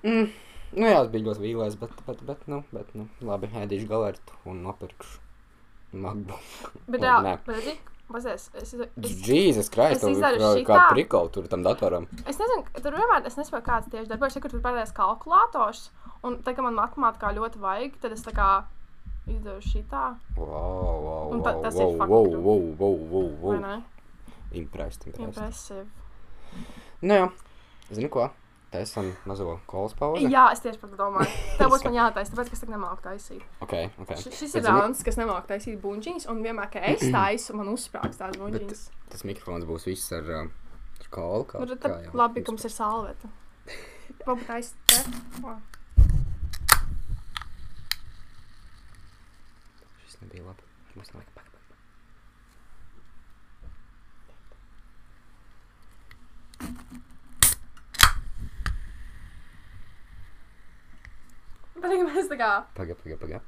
S1: mm. Nu, jā, es biju ļoti vīlies, bet, bet, bet, nu, bet, nu, labi, ēdīšu galērtu un nopirkšu MacBook.
S2: Bet,
S1: Labi,
S2: jā, bet, Pasies, es, es,
S1: Jēzus, Kristus,
S2: es izdaru
S1: kā,
S2: šitā.
S1: kā prikolu tur tam datoram.
S2: Es nezinu, tur vienmēr es nesaprotu, kāds tieši darbojas. Ja kur tur parādās kalkulators, un tā kā man matemātikā ļoti vajag, tad es tā kā izdaru šitā.
S1: Wow, wow,
S2: Un
S1: wow,
S2: tas ir
S1: wow,
S2: fucking
S1: wow,
S2: true.
S1: wow, wow, wow,
S2: Vai
S1: wow.
S2: ne?
S1: Impressed, impressed.
S2: Impressive.
S1: Nu jā, zini ko? Taisam mazo kolas pauzi.
S2: Jā, es tieši par to domāju. [LAUGHS] Tev būs man jātaisa, tāpēc, es tagad nemāku taisīt.
S1: Ok, ok.
S2: Š- Šis ir rāns, kas nemāku taisīt buļģīņus, un vienmēr, kad es taisu, man uzsprāgst tās
S1: Bet
S2: buļģīņas.
S1: tas mikrofons būs viss ar, uh, ar kolu. Kā,
S2: Nu, tad
S1: kā
S2: tā-
S1: jau
S2: labi, ka mums ir salveta. [LAUGHS] Varbūt. O.
S1: Šis nebija labi. Mums nav pak, pak, pak.
S2: Bet tagad mēs tā kā.
S1: Paga, paga, paga.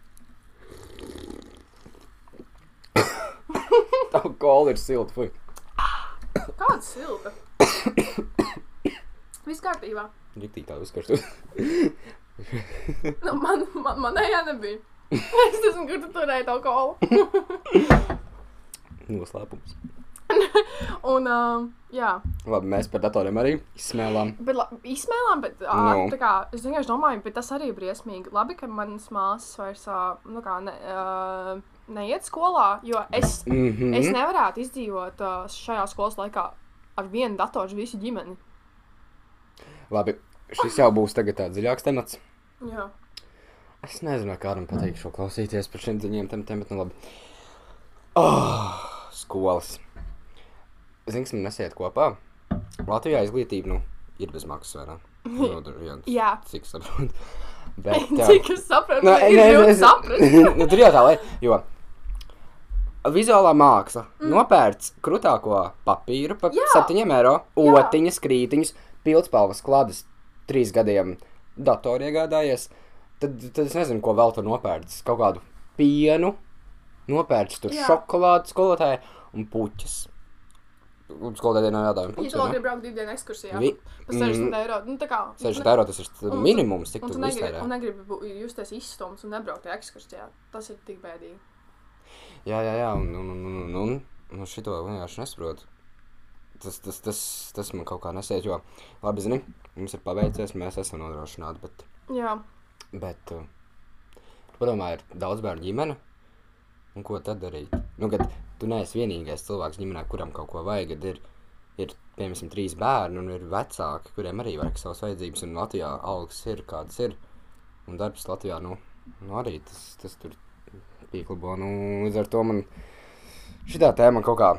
S1: Tā kola ir silta, fuj.
S2: Kāda silta? Viss kārtībā.
S1: Riktīgi tā uzkarstu.
S2: Nu, man, man, manējā nebija. Es nezinu, kur tu turēji to kolu.
S1: Noslēpums. [LAUGHS]
S2: Un, um, jā,
S1: Labi, mēs par datoriem arī izsmēlām.
S2: bet la, izsmēlām, bet ā,
S1: Nu.
S2: tā kā, es vienkārši domāju, bet tas arī ir briesmīgi. Labi, ka manas māsas vairs, ā, nu kā, ne, uh, neiet skolā, jo es,
S1: Mm -hmm.
S2: es nevarētu izdzīvot uh, šajā skolas laikā ar vienu datoru visu ģimeni.
S1: Labi, šis jau būs tagad tāds dziļāks temats.
S2: Jā.
S1: Es nezinu, kādam patīk šo klausīties par šiem dziļiem tematiem, bet nu labi. Oh, skolas. Zināsim, nesiet kopā. Latvijā izglītība nu, ir bez maksas, vai ne? Nu, [LAUGHS] tur, jā,
S2: Jā.
S1: Cik saprotu. [LAUGHS] Bet,
S2: Cik [LAUGHS] es sapratu,
S1: Nu,
S2: ir
S1: nē,
S2: grūti
S1: es-
S2: saprast.
S1: nu, tur jau tā lieta, jo vizuālā māksla mm. nopērts krūtāko papīru par
S2: Jā.
S1: 7 eiro, otiņas, krītiņas, pildspalvas klādes, trīs gadiem datoru iegādājies. Tad, tad es nezinu, ko vēl tur nopērts. Kaut kādu pienu, nopērts tur
S2: Jā.
S1: šokolādi skolotāji un puķis. Un Skolotājiem nav jādara
S2: tu vēl gribi braukt divu dienu ekskursijā,
S1: Vi-
S2: par 60
S1: Mm.
S2: eiro, nu kā.
S1: 60 eiro tas ir
S2: Un-
S1: minimums, cik tu
S2: tu
S1: iztērē.
S2: un negribi justies izstumts un nebraukt ekskursijā. Tas ir tik bēdīgi.
S1: Jā, jā, jā, un, un, un, un, un, un šito vienkārši nesaprotu. Tas, tas, tas, tas man kaut kā nesiet, jo, labi, zini, mums ir paveicies, mēs esam nodrošināti, bet,
S2: Jā,
S1: bet, uh, padomā, ir daudz bērnu ģimene, un ko tad darīt? Nu, kad tu neesi vienīgais cilvēks ģimenē, kuram kaut ko vajag. Ir, ir piemēram, trīs bērni un ir vecāki, kuriem arī vajag savas vajadzības. Un Latvijā algas ir kādas ir. Un darbs Latvijā nu, nu arī tas, tas tur pieklabo. Nu, līdz ar to man šī tēma kaut kā,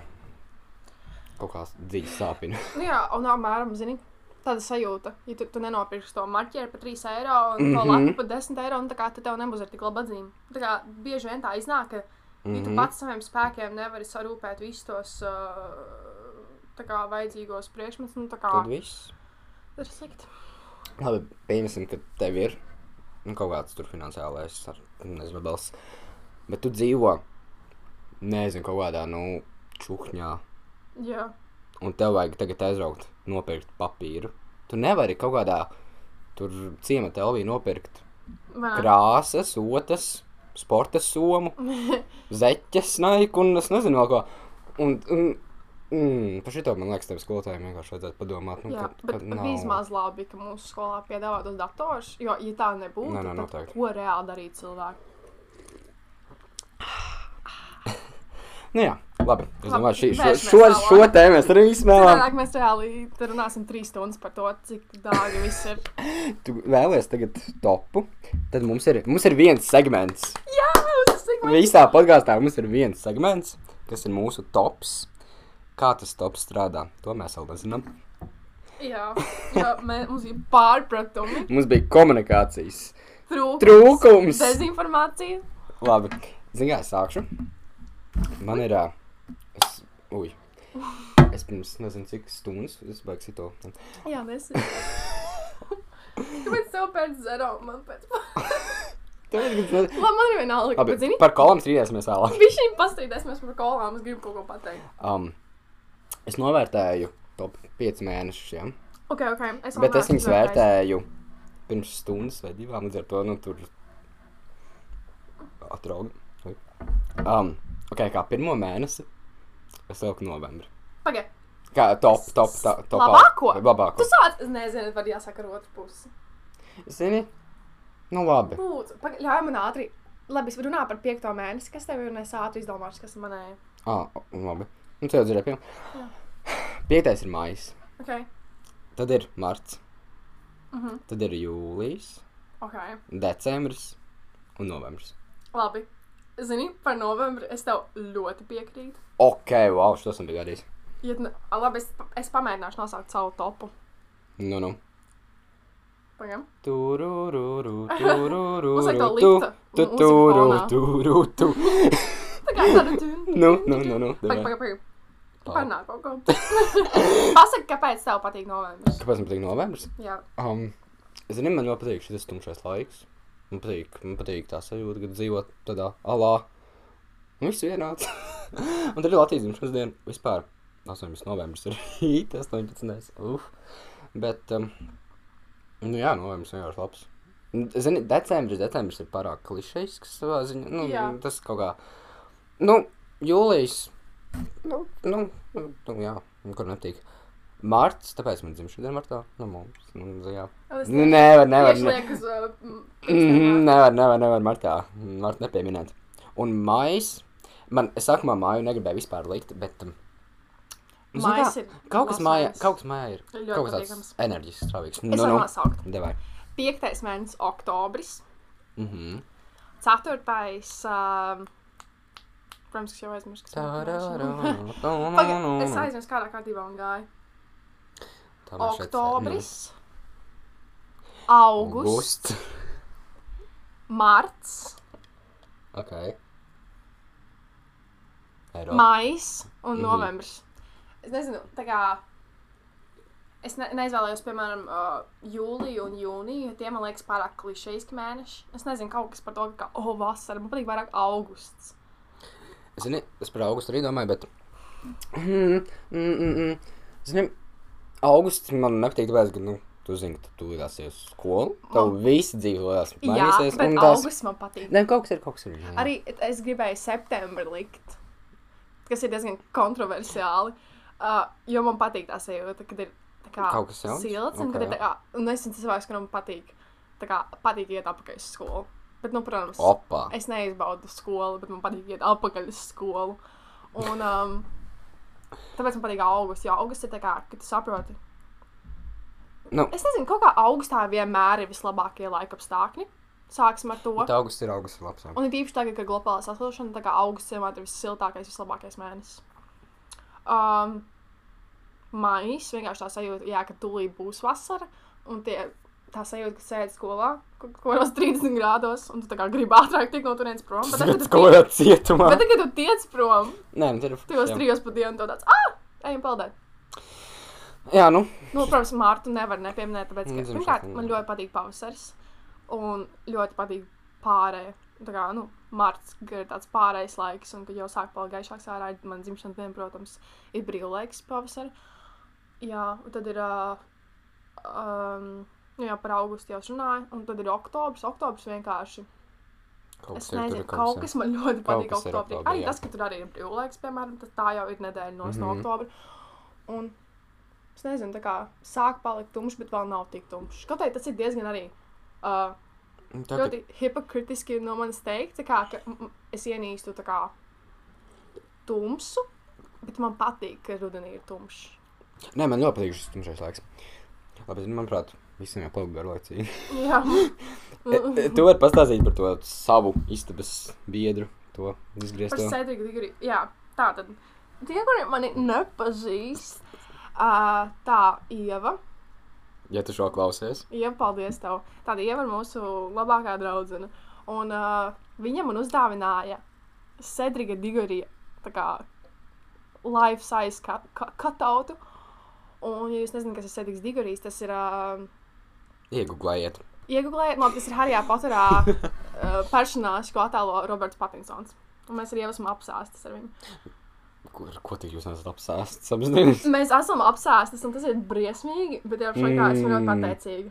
S1: kaut kā dziļi sāpina. [LAUGHS]
S2: Nu jā, un apmēram, zini, tāda sajūta, ja tu, tu nenopirksi to marķieru par 3 eiro un to
S1: Mhm.
S2: lapu par 10 eiro, un tā kā tad tev nebūs ar tik labu atzīmi. Tā kā bieži vien tā iznāk, ka, ja tu
S1: Mhm.
S2: pats saviem spēkiem nevari sarūpēt visus tos uh, kā vajadzīgos priekšmetus, nu tā kā
S1: Tad viss.
S2: ir slikti.
S1: Labi, pieņemsim, ka tev ir nu, kaut kāds tur finansiālais, nezinu, bals. Bet tu dzīvo, nezinu, kaut kādā, nu, čukņā.
S2: Jā,
S1: un tev vajag tagad aizbraukt, nopirkt papīru. Tu nevari kaut kādā tur ciemata telpā nopirkt
S2: vai
S1: krāsas, otas, sporta somu, [LAUGHS] zeķes, naiku un es nezinu, vēl ko. Un, un, mm, par šito man liekas, tev skolotājiem vienkārši vajadzētu padomāt. Nu,
S2: Jā,
S1: ka,
S2: bet,
S1: ka
S2: bet vismaz labi, ka mūsu skolā piedāvā tos datorus, jo, ja tā nebūtu,
S1: Nē, nē,
S2: tad ko reāli darīt cilvēki?
S1: Nu jā, labi. Es domāju, šī, šo, šo,
S2: tālāk.
S1: šo tēmu mēs arī izsmēlām.
S2: Cilvēki mēs reāli runāsim trīs stundas par to, cik dārgi viss ir. [LAUGHS]
S1: Tu vēlies tagad topu, tad mums ir, mums ir viens segments.
S2: Jā, tik
S1: Visā podkāstā mums ir viens segments, kas ir mūsu tops. Kā tas tops strādā, to mēs vēl nezinām.
S2: Jā, jā mē, mums ir pārpratumi,
S1: Mums bija komunikācijas
S2: trūkums,
S1: trūkums.
S2: dezinformācija.
S1: Labi, kā es sākšu. Man ir. Es, uj, es pirms nezinu, cik stundas es beigšu to.
S2: Jā, mēs. [LAUGHS] Kāpēc tev pēc zero man pēc [LAUGHS] Labi, man ir vienalga,
S1: Labi,
S2: bet zini,
S1: par kolām strīdēsimies vēlāk.
S2: viņš viņam pastrīdēsimies par kolām, es gribu kaut ko pateikt.
S1: Um, es novērtēju top 5 mēnešus, ja?
S2: Ok, ok, es
S1: bet es viņus vērtēju pirms stundas vai divām. Līdz ar to nu, tur atrauga. Um, ok, kā pirmo mēnesi es lieku novembri.
S2: Pagaid,
S1: Kā top, top, top, top
S2: Labāko?
S1: Labāko.
S2: tu sāc, es nezinu, var jāsaka ar otru pusi.
S1: Zini? Nu, labi.
S2: Lūdzu, pagaid, ļauj man ātri. Labi, es runāju par piekto mēnesi, kas tev ir, un es ātri izdomāšu, kas manai.
S1: Ah, labi. Nu, jau ir pirmā. Piektais ir maijs.
S2: Ok,
S1: Tad ir marts.
S2: Mhm.
S1: Tad ir jūlijas,
S2: ok,
S1: decembris un novembris.
S2: labi. Zini, par novembri es tev ļoti piekrītu.
S1: Ok, wow, šo esmu bijis.
S2: Ja, a, labi, es, es pamēģināšu nosaukt savu topu.
S1: Nu, nu.
S2: Pagaidām.
S1: Turururu, turururu, [LAUGHS]
S2: Uzliek to
S1: tu,
S2: lifta
S1: tu,
S2: mūziku
S1: turu,
S2: fonā.
S1: turu, tu. [LAUGHS]
S2: Tā kā tāda tūna.
S1: Nu, nu, nu, nu.
S2: Pagaid,
S1: davai.
S2: pagaid, pagaid. Parunā kaut ko. [LAUGHS] Pasaki, kāpēc tev patīk novembris?
S1: Kāpēc man patīk novembris?
S2: Jā,
S1: Um, zini, man ļoti patīk šis tumšais laiks. Man patīk, man patīk tā sajūta, ka dzīvot tādā alā. Un viss vienāds. [LAUGHS] un tad ir Latvijas dzimšanas diena vispār. 18. novembris ir [LAUGHS] rīt, 18. Uf. Bet, um, nu jā, novembris vienkārši labs. Zini, decembris, decembris ir pārāk klišejisks savā ziņā. Nu,
S2: Jā.
S1: tas kaut kā. Nu, jūlijas. Nu, nu, nu, nu jā, kur nepatīk. Marts, tāpēc man dzimšana diena martā. Nu, mums, nu, jā. Nu, nevar, nevar.
S2: uh, m,
S1: mm, nevar, nevar, nevar martā. Marta nepieminēt. Un mājas, man, es sākumā māju negribēju vispār likt, bet. Um,
S2: Mājas
S1: kā,
S2: ir
S1: Kaut kas mājā, kaut kas mājā ir.
S2: Ļoti
S1: Kaut kas tāds enerģisks, strāvīgs. Nu, nu,
S2: nosaukt.
S1: devai.
S2: Piektais mēnesis, oktobris.
S1: Mhm.
S2: Ceturtais, um, protams, ka jau aizmirsu, kas
S1: Tararara, [LAUGHS]
S2: Pagaid, es aizmirsu, kādā kārtībā un gāju. Oktobris,
S1: nu,
S2: augusts, marts,
S1: Ok. Eiropa.
S2: maijs un
S1: Mhm.
S2: novembris. Es nezinu, tā kā. Es ne, neizvēlējos, piemēram, uh, jūliju un jūniju, jo tie man liekas pārāk klišejiski mēneši. Es nezinu, kaut kas par to, ka, oh, vasara, man patīk vairāk augusts.
S1: Zini, es par augustu arī domāju, bet. Mm, mm, mm, mm. Zini, augusts man nepatīk, tāpēc, ka, nu, tu zini, ka tu tūlītās uz skolu. Tev
S2: Man-
S1: viss dzīve lielas
S2: Jā, bet
S1: un tās-
S2: augusts man patīk.
S1: Nē, kaut kas ir, kaut kas ir. jā.
S2: Arī es gribēju septembri likt, kas ir diezgan kontroversiāli. Uh, jo man patīk tā sajūta, kad ir tā kā
S1: Kaut kas
S2: silts, un,
S1: Ok.
S2: kad ir tā kā, un es esmu cilvēks, kuram patīk, tā kā patīk iet apakaļ uz skolu. Bet, nu, protams,
S1: Opa.
S2: es neizbaudu skolu, bet man patīk iet apakaļ uz skolu. Un um, tāpēc man patīk augusts, jo augusts ir tā kā, ka tu saproti.
S1: Nu,
S2: Es nezinu, kaut kā augustā vienmēr ir vislabākie laika apstākļi. Sāksim ar to.
S1: bet augusts ir augusts labs. jā.
S2: Un ir īpaši tagad, kad ir globālā sasilšana, tā kā augusts vienmēr ir vissiltākais, vislabākais mēnesis. Um, Maijs vienkārši tā sajūta, jā, ka tūlīt būs vasara, un tie, tā sajūta, ka sēdi skolā, kaut kādos 30 grādos, un tu gribi ātrāk tikt no turienes prom. Bet
S1: Tas
S2: kad tu
S1: kaut kādā cietumā.
S2: bet tagad, tu tiec prom,
S1: Nē, nu, tur ir. jā.
S2: trijos pa dienu, tāds, ah, ejam peldēt.
S1: Jā, nu.
S2: Nu, protams, Mārtu nevar nepieminēt, tāpēc,
S1: Nu,
S2: ka, pirmkārt,
S1: šeit,
S2: man ļoti patīk pavasaris, un ļoti patīk pārējai. Tā kā, nu, mārts ir tāds pārējais laiks, un kad jau sāk palikt gaišāks ārā, man dzimšanas diena, protams, ir brīvlaiks pavasarī. Jā, un tad ir, uh, um, nu jā, par augustu jau runāju, un tad ir oktobrs. Oktobrs vienkārši,
S1: Kaut
S2: es
S1: kas
S2: nezinu, kaut kas man ļoti patīk
S1: kas
S2: oktobrī. Arī
S1: jā.
S2: tas, ka tur arī ir brīvlaiks, piemēram, tas tā jau ir nedēļa no, mm -hmm. no oktobra. Un es nezinu, tā kā sāk palikt tumšs, bet vēl nav tik tumšs. Kaut arī tas ir diezgan arī. Uh,
S1: Tā,
S2: ļoti hipokritiski no manis teikt, kā, ka es ienīstu kā tumsu, bet man patīk, ka rudenī ir tumšs.
S1: Nē, man ļoti patīk šis tumšais laiks. Labi, nu, manuprāt, visiem jau palika garlaicīgi.
S2: Jā, [LAUGHS]
S1: E, Tu vari pastāstīt par to savu istabas biedru, to
S2: par
S1: izgriezto.
S2: Cedriku Digri. Jā, tā tad. Tie, kuri mani nepazīst, uh, tā Ieva.
S1: Ja tu šo klausies,
S2: Ieva, paldies tev. Tāda Ieva ir mūsu labākā draudzene. Un uh, viņa man uzdāvināja Cedrika Digorija tā kā life size cut- cutoutu. Un, ja jūs nezināt, kas ir Cedriks Digorijs, tas ir uh,
S1: iegūlējiet.
S2: iegūlēt, no tas ir Harijā Poterā uh, [LAUGHS] personāžs, ko attēlo Roberts Patinsons. Un mēs arī esam apsāstas ar viņu.
S1: Kur, ko tik jūs esat apsēsts? Apzināties.
S2: Mēs esam apsāstas, un tas ir briesmīgi, bet jau šajā esmu ļoti
S1: Mm.
S2: pateicīga.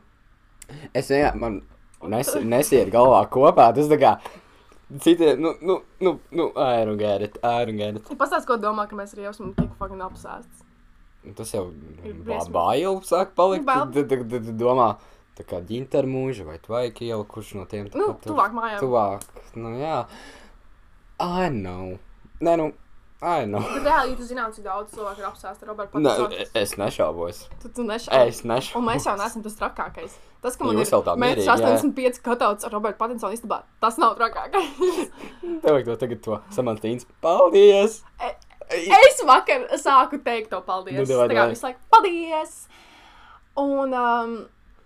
S1: Es vienkārši, man nes, nesiet galvā kopā, tas tā kā citiem, nu, nu, nu, nu, I don't get it, I don't get it.
S2: Pastāst, ko domā, ka mēs arī esam tik fucking apsāstas.
S1: Tas jau
S2: briesmīgi.
S1: bail sāk palikt, tad tad- tad domā, tā kā ģinter mūža vai tvaika iela, kurš no tiem tā
S2: Nu,
S1: tur-
S2: tuvāk mājām.
S1: Tuvāk, nu jā. I know. Nē, nu, I know.
S2: Bet reāli, ja tu zinātu, cik daudz cilvēku ir apsēsti ar Robertu
S1: Nē,
S2: Patinsonu,
S1: es nešaubos.
S2: tad tu nešaubi.
S1: Es nešaubos.
S2: Un mēs jau neesam tas trakākais. Tas, ka man
S1: Jūs
S2: ir
S1: jā.
S2: 85 katauts ar Robertu Patinsonu istabā, tas nav trakākais. [LAUGHS]
S1: Tev vajag to tagad to samantīns. Paldies!
S2: E- es vakar sāku teikt to paldies.
S1: Nu, davai,
S2: tā kā
S1: davai.
S2: visu laiku paldies. Un, um,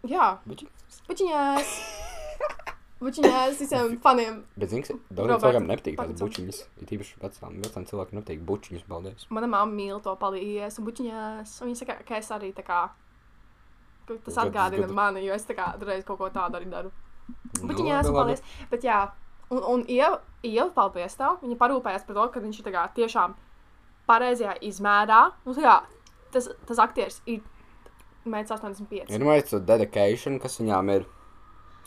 S2: jā,
S1: Buči.
S2: bučiņās. [LAUGHS] Bučiņās visiem faniem.
S1: Bet, zini, daudziem cilvēkiem nepatīk
S2: Patinsons.
S1: bučiņas. Ir īpaši vecām, vecām cilvēkiem nepatīk bučiņas. Paldies!
S2: Mana mamma mīl to paldies, un bučiņās. Un viņa saka, ka es arī tā kā. Tas atgādina
S1: gadu.
S2: mani, jo es tā kā reiz kaut ko tādu arī daru.
S1: Nu,
S2: Bučiņās, un paldies. Bet jā, un, un Ieva, Ieva, paldies tev. Viņa parūpējās par to, ka viņš ir tā kā tiešām pareizajā izmērā. Un, tā kā, tas, tas aktieris ir 1,85 m.
S1: Ir vajadz to dedikāciju, kas viņām ir.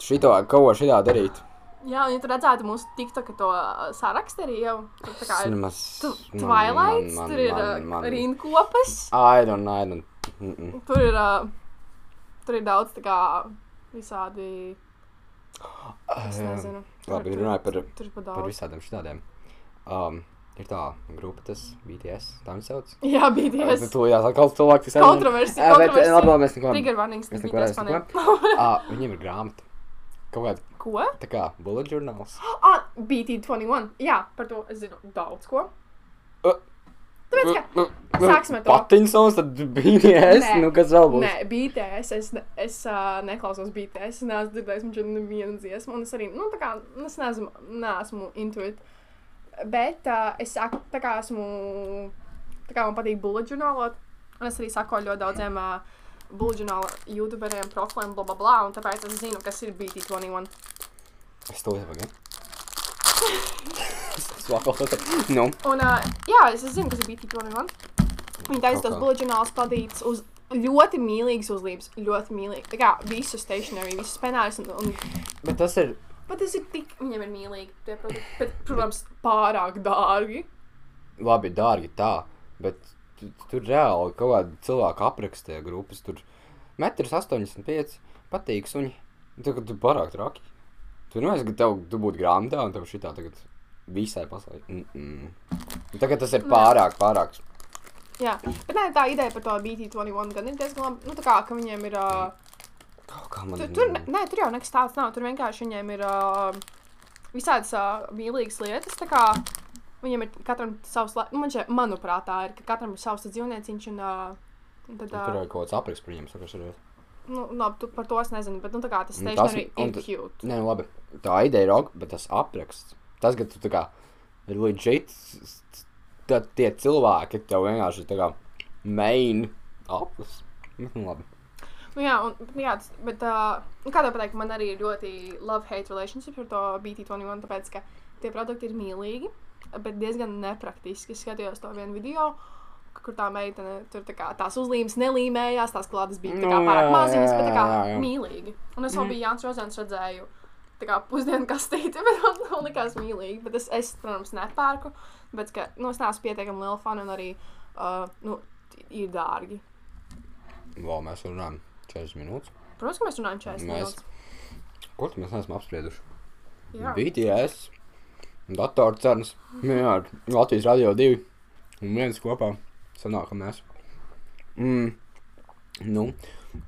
S1: Šito ko šitā darīt.
S2: Jā, un ja tu redzētu mūsu TikTok to uh, sarakstu arī jau. Tur tā kā ir
S1: nemaz.
S2: tu-
S1: man- man-
S2: tur ir
S1: man-
S2: uh,
S1: man-
S2: rīnkopas.
S1: I don't, I don't. Mm -mm.
S2: Tur ir, uh, tur ir daudz tā kā visādi. Es nezinu. Tur-
S1: Labi, runāju par, par visādiem šādiem. Um, ir tā grupa, tas BTS, tā viņi sauc.
S2: Jā, BTS.
S1: to jāsaka, cilvēki, kas
S2: Kontroversija.
S1: Jā, bet
S2: kontroversija.
S1: labi, mēs neko.
S2: Trigger warnings.
S1: Mēs neko neesam. [LAUGHS] Ah, viņiem ir grāmata. Kaut kāda,
S2: Ko?
S1: tā kā bullet journals. [GASPS]
S2: Ah, BT21. Jā, par to es zinu daudz ko.
S1: Uh,
S2: Tāpēc, ka Sāksim ar to.
S1: Patinsons, tad BTS,
S2: Nē.
S1: nu kas vēl būs?
S2: Nē, BTS. Es, es uh, neklausos BTS. Es neesmu dzirdējis viņš nevienu dziesmu. Un es arī, nu, tā kā, es neesmu, neesmu intuit. Bet uh, es saku, tā kā esmu, tā kā man patīk bullet žurnālot. Un es arī sakoju ļoti daudziem uh, bullet žurnāla youtuberiem, profiliem, bla, bla, bla. Un tāpēc es zinu, kas ir BT21.
S1: Es to pagaidi. Svakot. Nu,
S2: Un, uh, jā, es zinu, kas ir BT21. Viņi taisa tos bullet žurnālus padīts uz ļoti mīlīgas uzlības. Ļoti mīlīgi. Tā kā visu stationery, visus penārus un, un
S1: bet tas ir.
S2: Bet tas ir tik, viņam ir mīlīgi tie produkti. Bet, protams, pārāk dārgi.
S1: Labi, dārgi tā, bet tu- tur reāli kaut kāda cilvēka aprakstīja grupas. Tur metrs 85, patīk suņi. Tu, tu pārāk traki. Tu nezini, ka tev tu būtu grāmatā un tev šitā tagad visai pasaulē. Mm -mm. Tagad tas ir pārāk, pārāk.
S2: Jā, bet nē, tā ideja par to BT21 gan ir diezgan labi. Nu, tā kā, ka viņiem ir. Uh,
S1: Kaut kā man
S2: tur, tur, ne- nē, tur jau nekas tāds nav. Tur vienkārši viņiem ir uh, visādas uh, mīlīgas lietas. Tā kā viņiem ir katram savs, nu, man šeit, manuprāt, tā ir, ka katram ir savs tas dzīvnieciņš un. Uh, tad,
S1: Tur
S2: uh,
S1: ir kaut kāds apriks par viņiem, sakas, ir.
S2: nu, labi, tu par to es nezinu, bet nu, tā kā tas
S1: Nu, tas-
S2: stationary
S1: un
S2: ir cute.
S1: Nē, nu labi. Tā ideja ir ok, bet tas apraksts. Tas, ka tu tā kā ir legit, tad tie cilvēki tev vienkārši tā kā main aplis. Nu, labi.
S2: Nu, jā, un, jā, tas- bet uh, nu, kā tev pateikt, man arī ir ļoti love-hate relationship ar to BT21, tāpēc, ka tie produkti ir mīlīgi, bet diezgan nepraktiski. Es skatījos to vienu video, kur tā meitene tur tā kā, tās uzlīmes nelīmējās, tās klātes bija tā kā
S1: Nu,
S2: pārāk
S1: jā,
S2: maziņas,
S1: jā,
S2: bet tā kā
S1: jā, jā.
S2: mīlīgi. Un es vēl biju Jānis Rozens redzēju. Tā kā pusdienu kastīte, [LAUGHS] bet man man likās mīlīgi. Bet es, es protams, nepērku. Bet, ka, nu, es neesmu pietiekami liela fana un arī uh, nu, ir dārgi.
S1: Vēl mēs runājam 40 minūtes.
S2: Protams, ka mēs runājam 40
S1: Mēs-
S2: minūtes.
S1: Ko mēs neesam apsprieduši?
S2: Jā.
S1: BTS, datorcernas, jā, Latvijas radio divi un viens kopā sanākam mēs. Mm. Nu,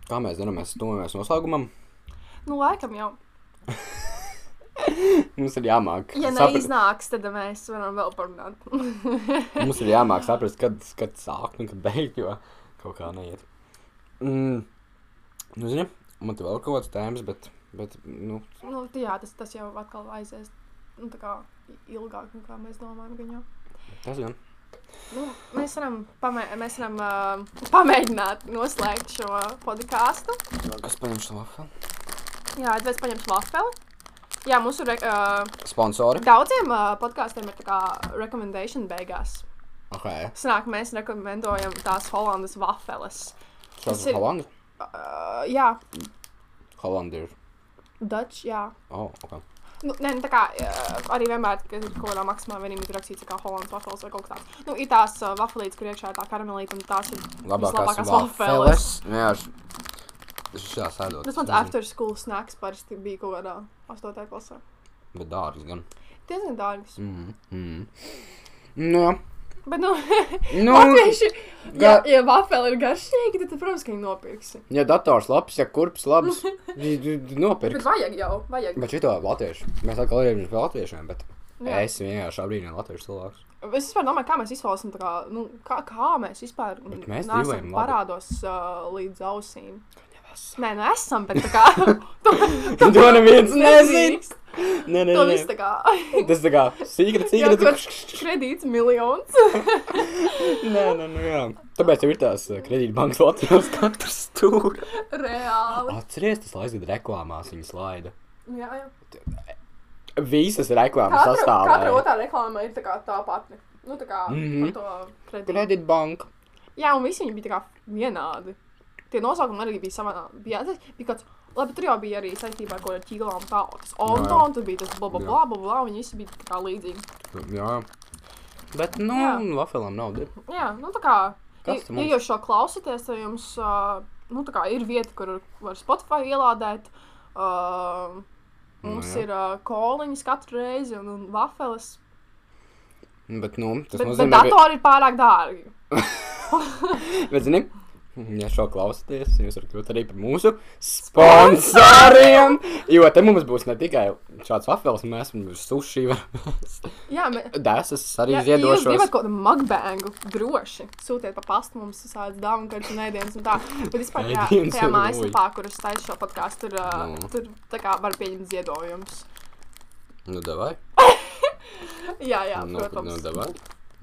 S1: kā mēs darām, mēs tuvojamies noslēgumam.
S2: Nu, laikam jau. [LAUGHS]
S1: Mums ir jāmāk.
S2: Ja neiznāks, tad mēs varam vēl parunāt. [LAUGHS]
S1: Mums ir jāmāk saprast, kad, kad sākt un kad beigt, jo kaut kā neiet. Mm. Nu, zini, man te vēl kaut kāds tēmas, bet, bet, nu,
S2: nu, jā, tas, tas jau atkal aizies nu, tā kā ilgāk, nekā mēs domājam. Gan jau.
S1: tas gan.
S2: Nu, mēs varam, pamē mēs varam uh, pamēģināt noslēgt šo podkāstu.
S1: Paņemšu šo vafeli.
S2: Jā, es paņemšu vafeli. Jā, mums ir uh,
S1: Sponsori.
S2: daudziem uh, podkāstiem ir tā kā recommendation beigās.
S1: Ok.
S2: Sanāk, mēs rekomendējam tās Holandas vafeles.
S1: Tas ir
S2: ir-
S1: Holanda?
S2: Uh, jā,
S1: Holanda ir.
S2: Dutch, jā.
S1: Oh, ok.
S2: Nu, nē, nu, tā kā uh, arī vienmēr, kad ir kaut kādā maksimā vienīgi ir rakstīts, kā Holandas wafels vai kaut kas tāds. Nu, ir tās uh, wafelītes, kur iekšā ir tā karamelīte, un tās ir
S1: Labākās vafeles. Jā, tas ir šā sēdot.
S2: Tas mans after school snacks parasti bija kaut kādā 8. klasē.
S1: Bet dārgs gan.
S2: Diezgan dārgs.
S1: Mm. Mm. Nu, jā.
S2: Bet, nu, [LAUGHS]
S1: nu
S2: latvieši, ja,
S1: ga-
S2: ja wafeli ir garšīgi, tad, protams, ka viņi nopirksi.
S1: ja dators labs, ja kurps labs, [LAUGHS] tad nopirkt.
S2: Bet vajag jau, vajag.
S1: Bet šito latviešu. Mēs atkal ir par latviešiem, bet
S2: Jā.
S1: es vienkārši abrīnoju latviešu cilvēkus.
S2: Es vispār domāju, kā mēs izvēlēsim, tā kā, nu, kā, kā mēs vispār
S1: mēs
S2: parādos uh, līdz ausīm. Nē, nu esam, bet tā kā. [LAUGHS] to,
S1: To neviens nezina. Nē, nē,
S2: To
S1: nē.
S2: tā kā. [LAUGHS]
S1: Tas tā kā sīkra,
S2: Jā,
S1: sīkra.
S2: kur kredīts miljons. [LAUGHS]
S1: Nē, nē, nē, jā. Tāpēc jau ir tās uh, kredītbankas Latvijas katrs stūri.
S2: Reāli.
S1: Atceries, tas laiks, kad reklāmās viņas laida.
S2: Jā, jā.
S1: Visas reklāmas
S2: Katra, katra
S1: sastāvā.
S2: otrā reklāma ir tā kā tā pati. Nu, tā kā mm. -hmm. to kredītu.
S1: Kredītbanka.
S2: Jā, un visi viņi bija tā kā vienādi. Tie nosaukumi arī bija savā. Bija, bija kāds, labi, tur jau bija arī saistībā ar kaut kādām ķīlām. Tā, tas Onton, tur bija tas bla bla bla bla bla. Viņi visi bija tā kā līdzīgi.
S1: Jā. Bet, nu,
S2: Jā.
S1: vafelam nav. de-
S2: Jā, nu tā kā. Ja, ja jūs šo klausāties, tad jums uh, nu, tā kā ir vieta, kur var Spotify ielādēt. Uh, mums
S1: Nu, jā.
S2: ir uh, koliņas katru reizi un, un vafeles.
S1: Bet, nu, tas
S2: Bet, bet
S1: nozīmē, ka...
S2: datori ir pārāk dārgi. [LAUGHS]
S1: Bet, zini, [LAUGHS] ja šo klausāties, jūs varat kļūt arī par mūsu sponsoriem. Jo te mums būs ne tikai šāds wafels, mēs sushi vai [LAUGHS]
S2: Jā, bet,
S1: desas arī
S2: Ja, ja jūs gribat
S1: ziedošos.
S2: kaut kādu mukbangu, droši sūtiet pa pastu mums tādas dāvana kartes un ēdienas un tā. Bet vispār
S1: Ēdienas
S2: tajā mājaslapā, kur es taisu šo podkāstu, tur, uh,
S1: Nu.
S2: tur tā kā var pieņemt ziedojumus.
S1: Nu, davai. [LAUGHS]
S2: Jā, jā,
S1: Nu,
S2: protams.
S1: nu, davai.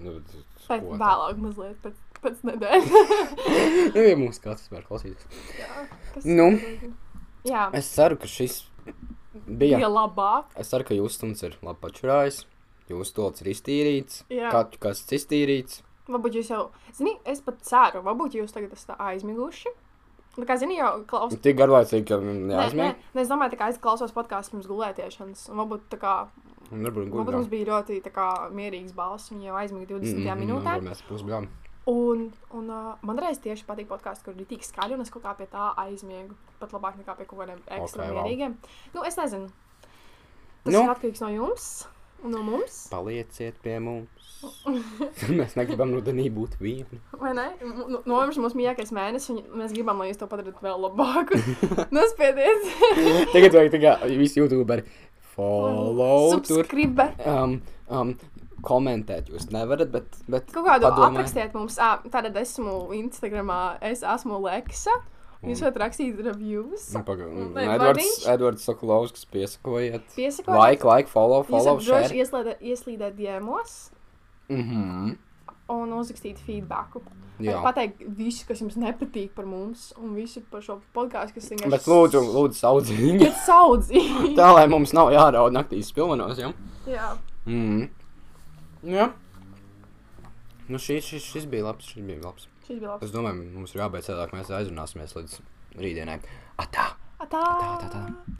S1: Nu,
S2: Pēc vēlāk mazliet, pēc, pēc nedēļas. [LAUGHS]
S1: Nu, ja mums kāds var klausīties.
S2: Kas-
S1: Nu.
S2: Jā,
S1: Es ceru, ka šis bija.
S2: bija labāk.
S1: Es ceru, ka jūsu stunds ir labi pačurājis. Jūsu stūlis ir iztīrīts.
S2: Jā.
S1: Kaut kas iztīrīts.
S2: Varbūt jūs jau, zini, es pat ceru, varbūt jūs tagad esat aizmiguši. Nu, kā zini, jau klausāties.
S1: Tik garlaicīgi, ka mm,
S2: Nē, nē, nē, es domāju, tā kā es klausos podkāstu pirms gulētiešanas. un Varbūt tā kā
S1: Varbūt
S2: mums bija ļoti tā kā, mierīgs balss, viņa jau aizmiga 20.
S1: Mm,
S2: minūtē.
S1: Mēs pusbijām.
S2: Un, un uh, man reiz tieši patīk podkāsts, kur ir tik skaļi, un es kaut kā pie tā aizmiegu. Pat labāk nekā pie kaut kādiem ekstra
S1: Ok,
S2: okay,
S1: wow.
S2: mierīgiem. Nu, es nezinu. Tas
S1: Nu.
S2: nu. ir atkarīgs no jums. Un no mums,
S1: Palieciet pie mums. [LAUGHS] Mēs negribam rudenī būt vieni.
S2: vai ne? No- Novembris mūsu mīļākais mēnesis, un mēs gribam, lai jūs to padarītu vēl labāku. [LAUGHS] Nospiediet!
S1: Tagad vajag tagad visi youtuberi follow tur.
S2: Subscribe!
S1: Um, um, komentēt jūs nevarat, bet, bet
S2: Kaut kādu
S1: padomājiet.
S2: aprakstiet mums, tātad esmu Instagramā, es esmu Leksa. Jūs varat rakstīt reviews.
S1: Nu, paga-
S2: Un
S1: Edvards? Edvards Sokolovskis piesakojiet.
S2: Piesakojiet.
S1: Like, like, follow,
S2: Jūs
S1: follow,
S2: varat droši
S1: share.
S2: ieslēdēt, ieslīdēt diemos
S1: Mhm.
S2: un uzrakstīt feedbacku.
S1: Jā.
S2: Pateikt visu, kas jums nepatīk par mums, un visu par šo podkāstu, kas vienkārši
S1: Bet lūdzu, lūdzu, saudzīgi.
S2: Bet [LAUGHS] saudzīgi.
S1: Tā, lai mums nav jāraud naktīs pilvenos, jā?
S2: Jā.
S1: Mhm. Jā. Nu, šis, šis, šis bija labs, šis bija labs.
S2: Šis bija labs.
S1: Es domāju, mums ir jābeidz cēlāk, mēs aizrunāsimies līdz rītdienai. Atā!
S2: Atā!
S1: Tā, tā, tā.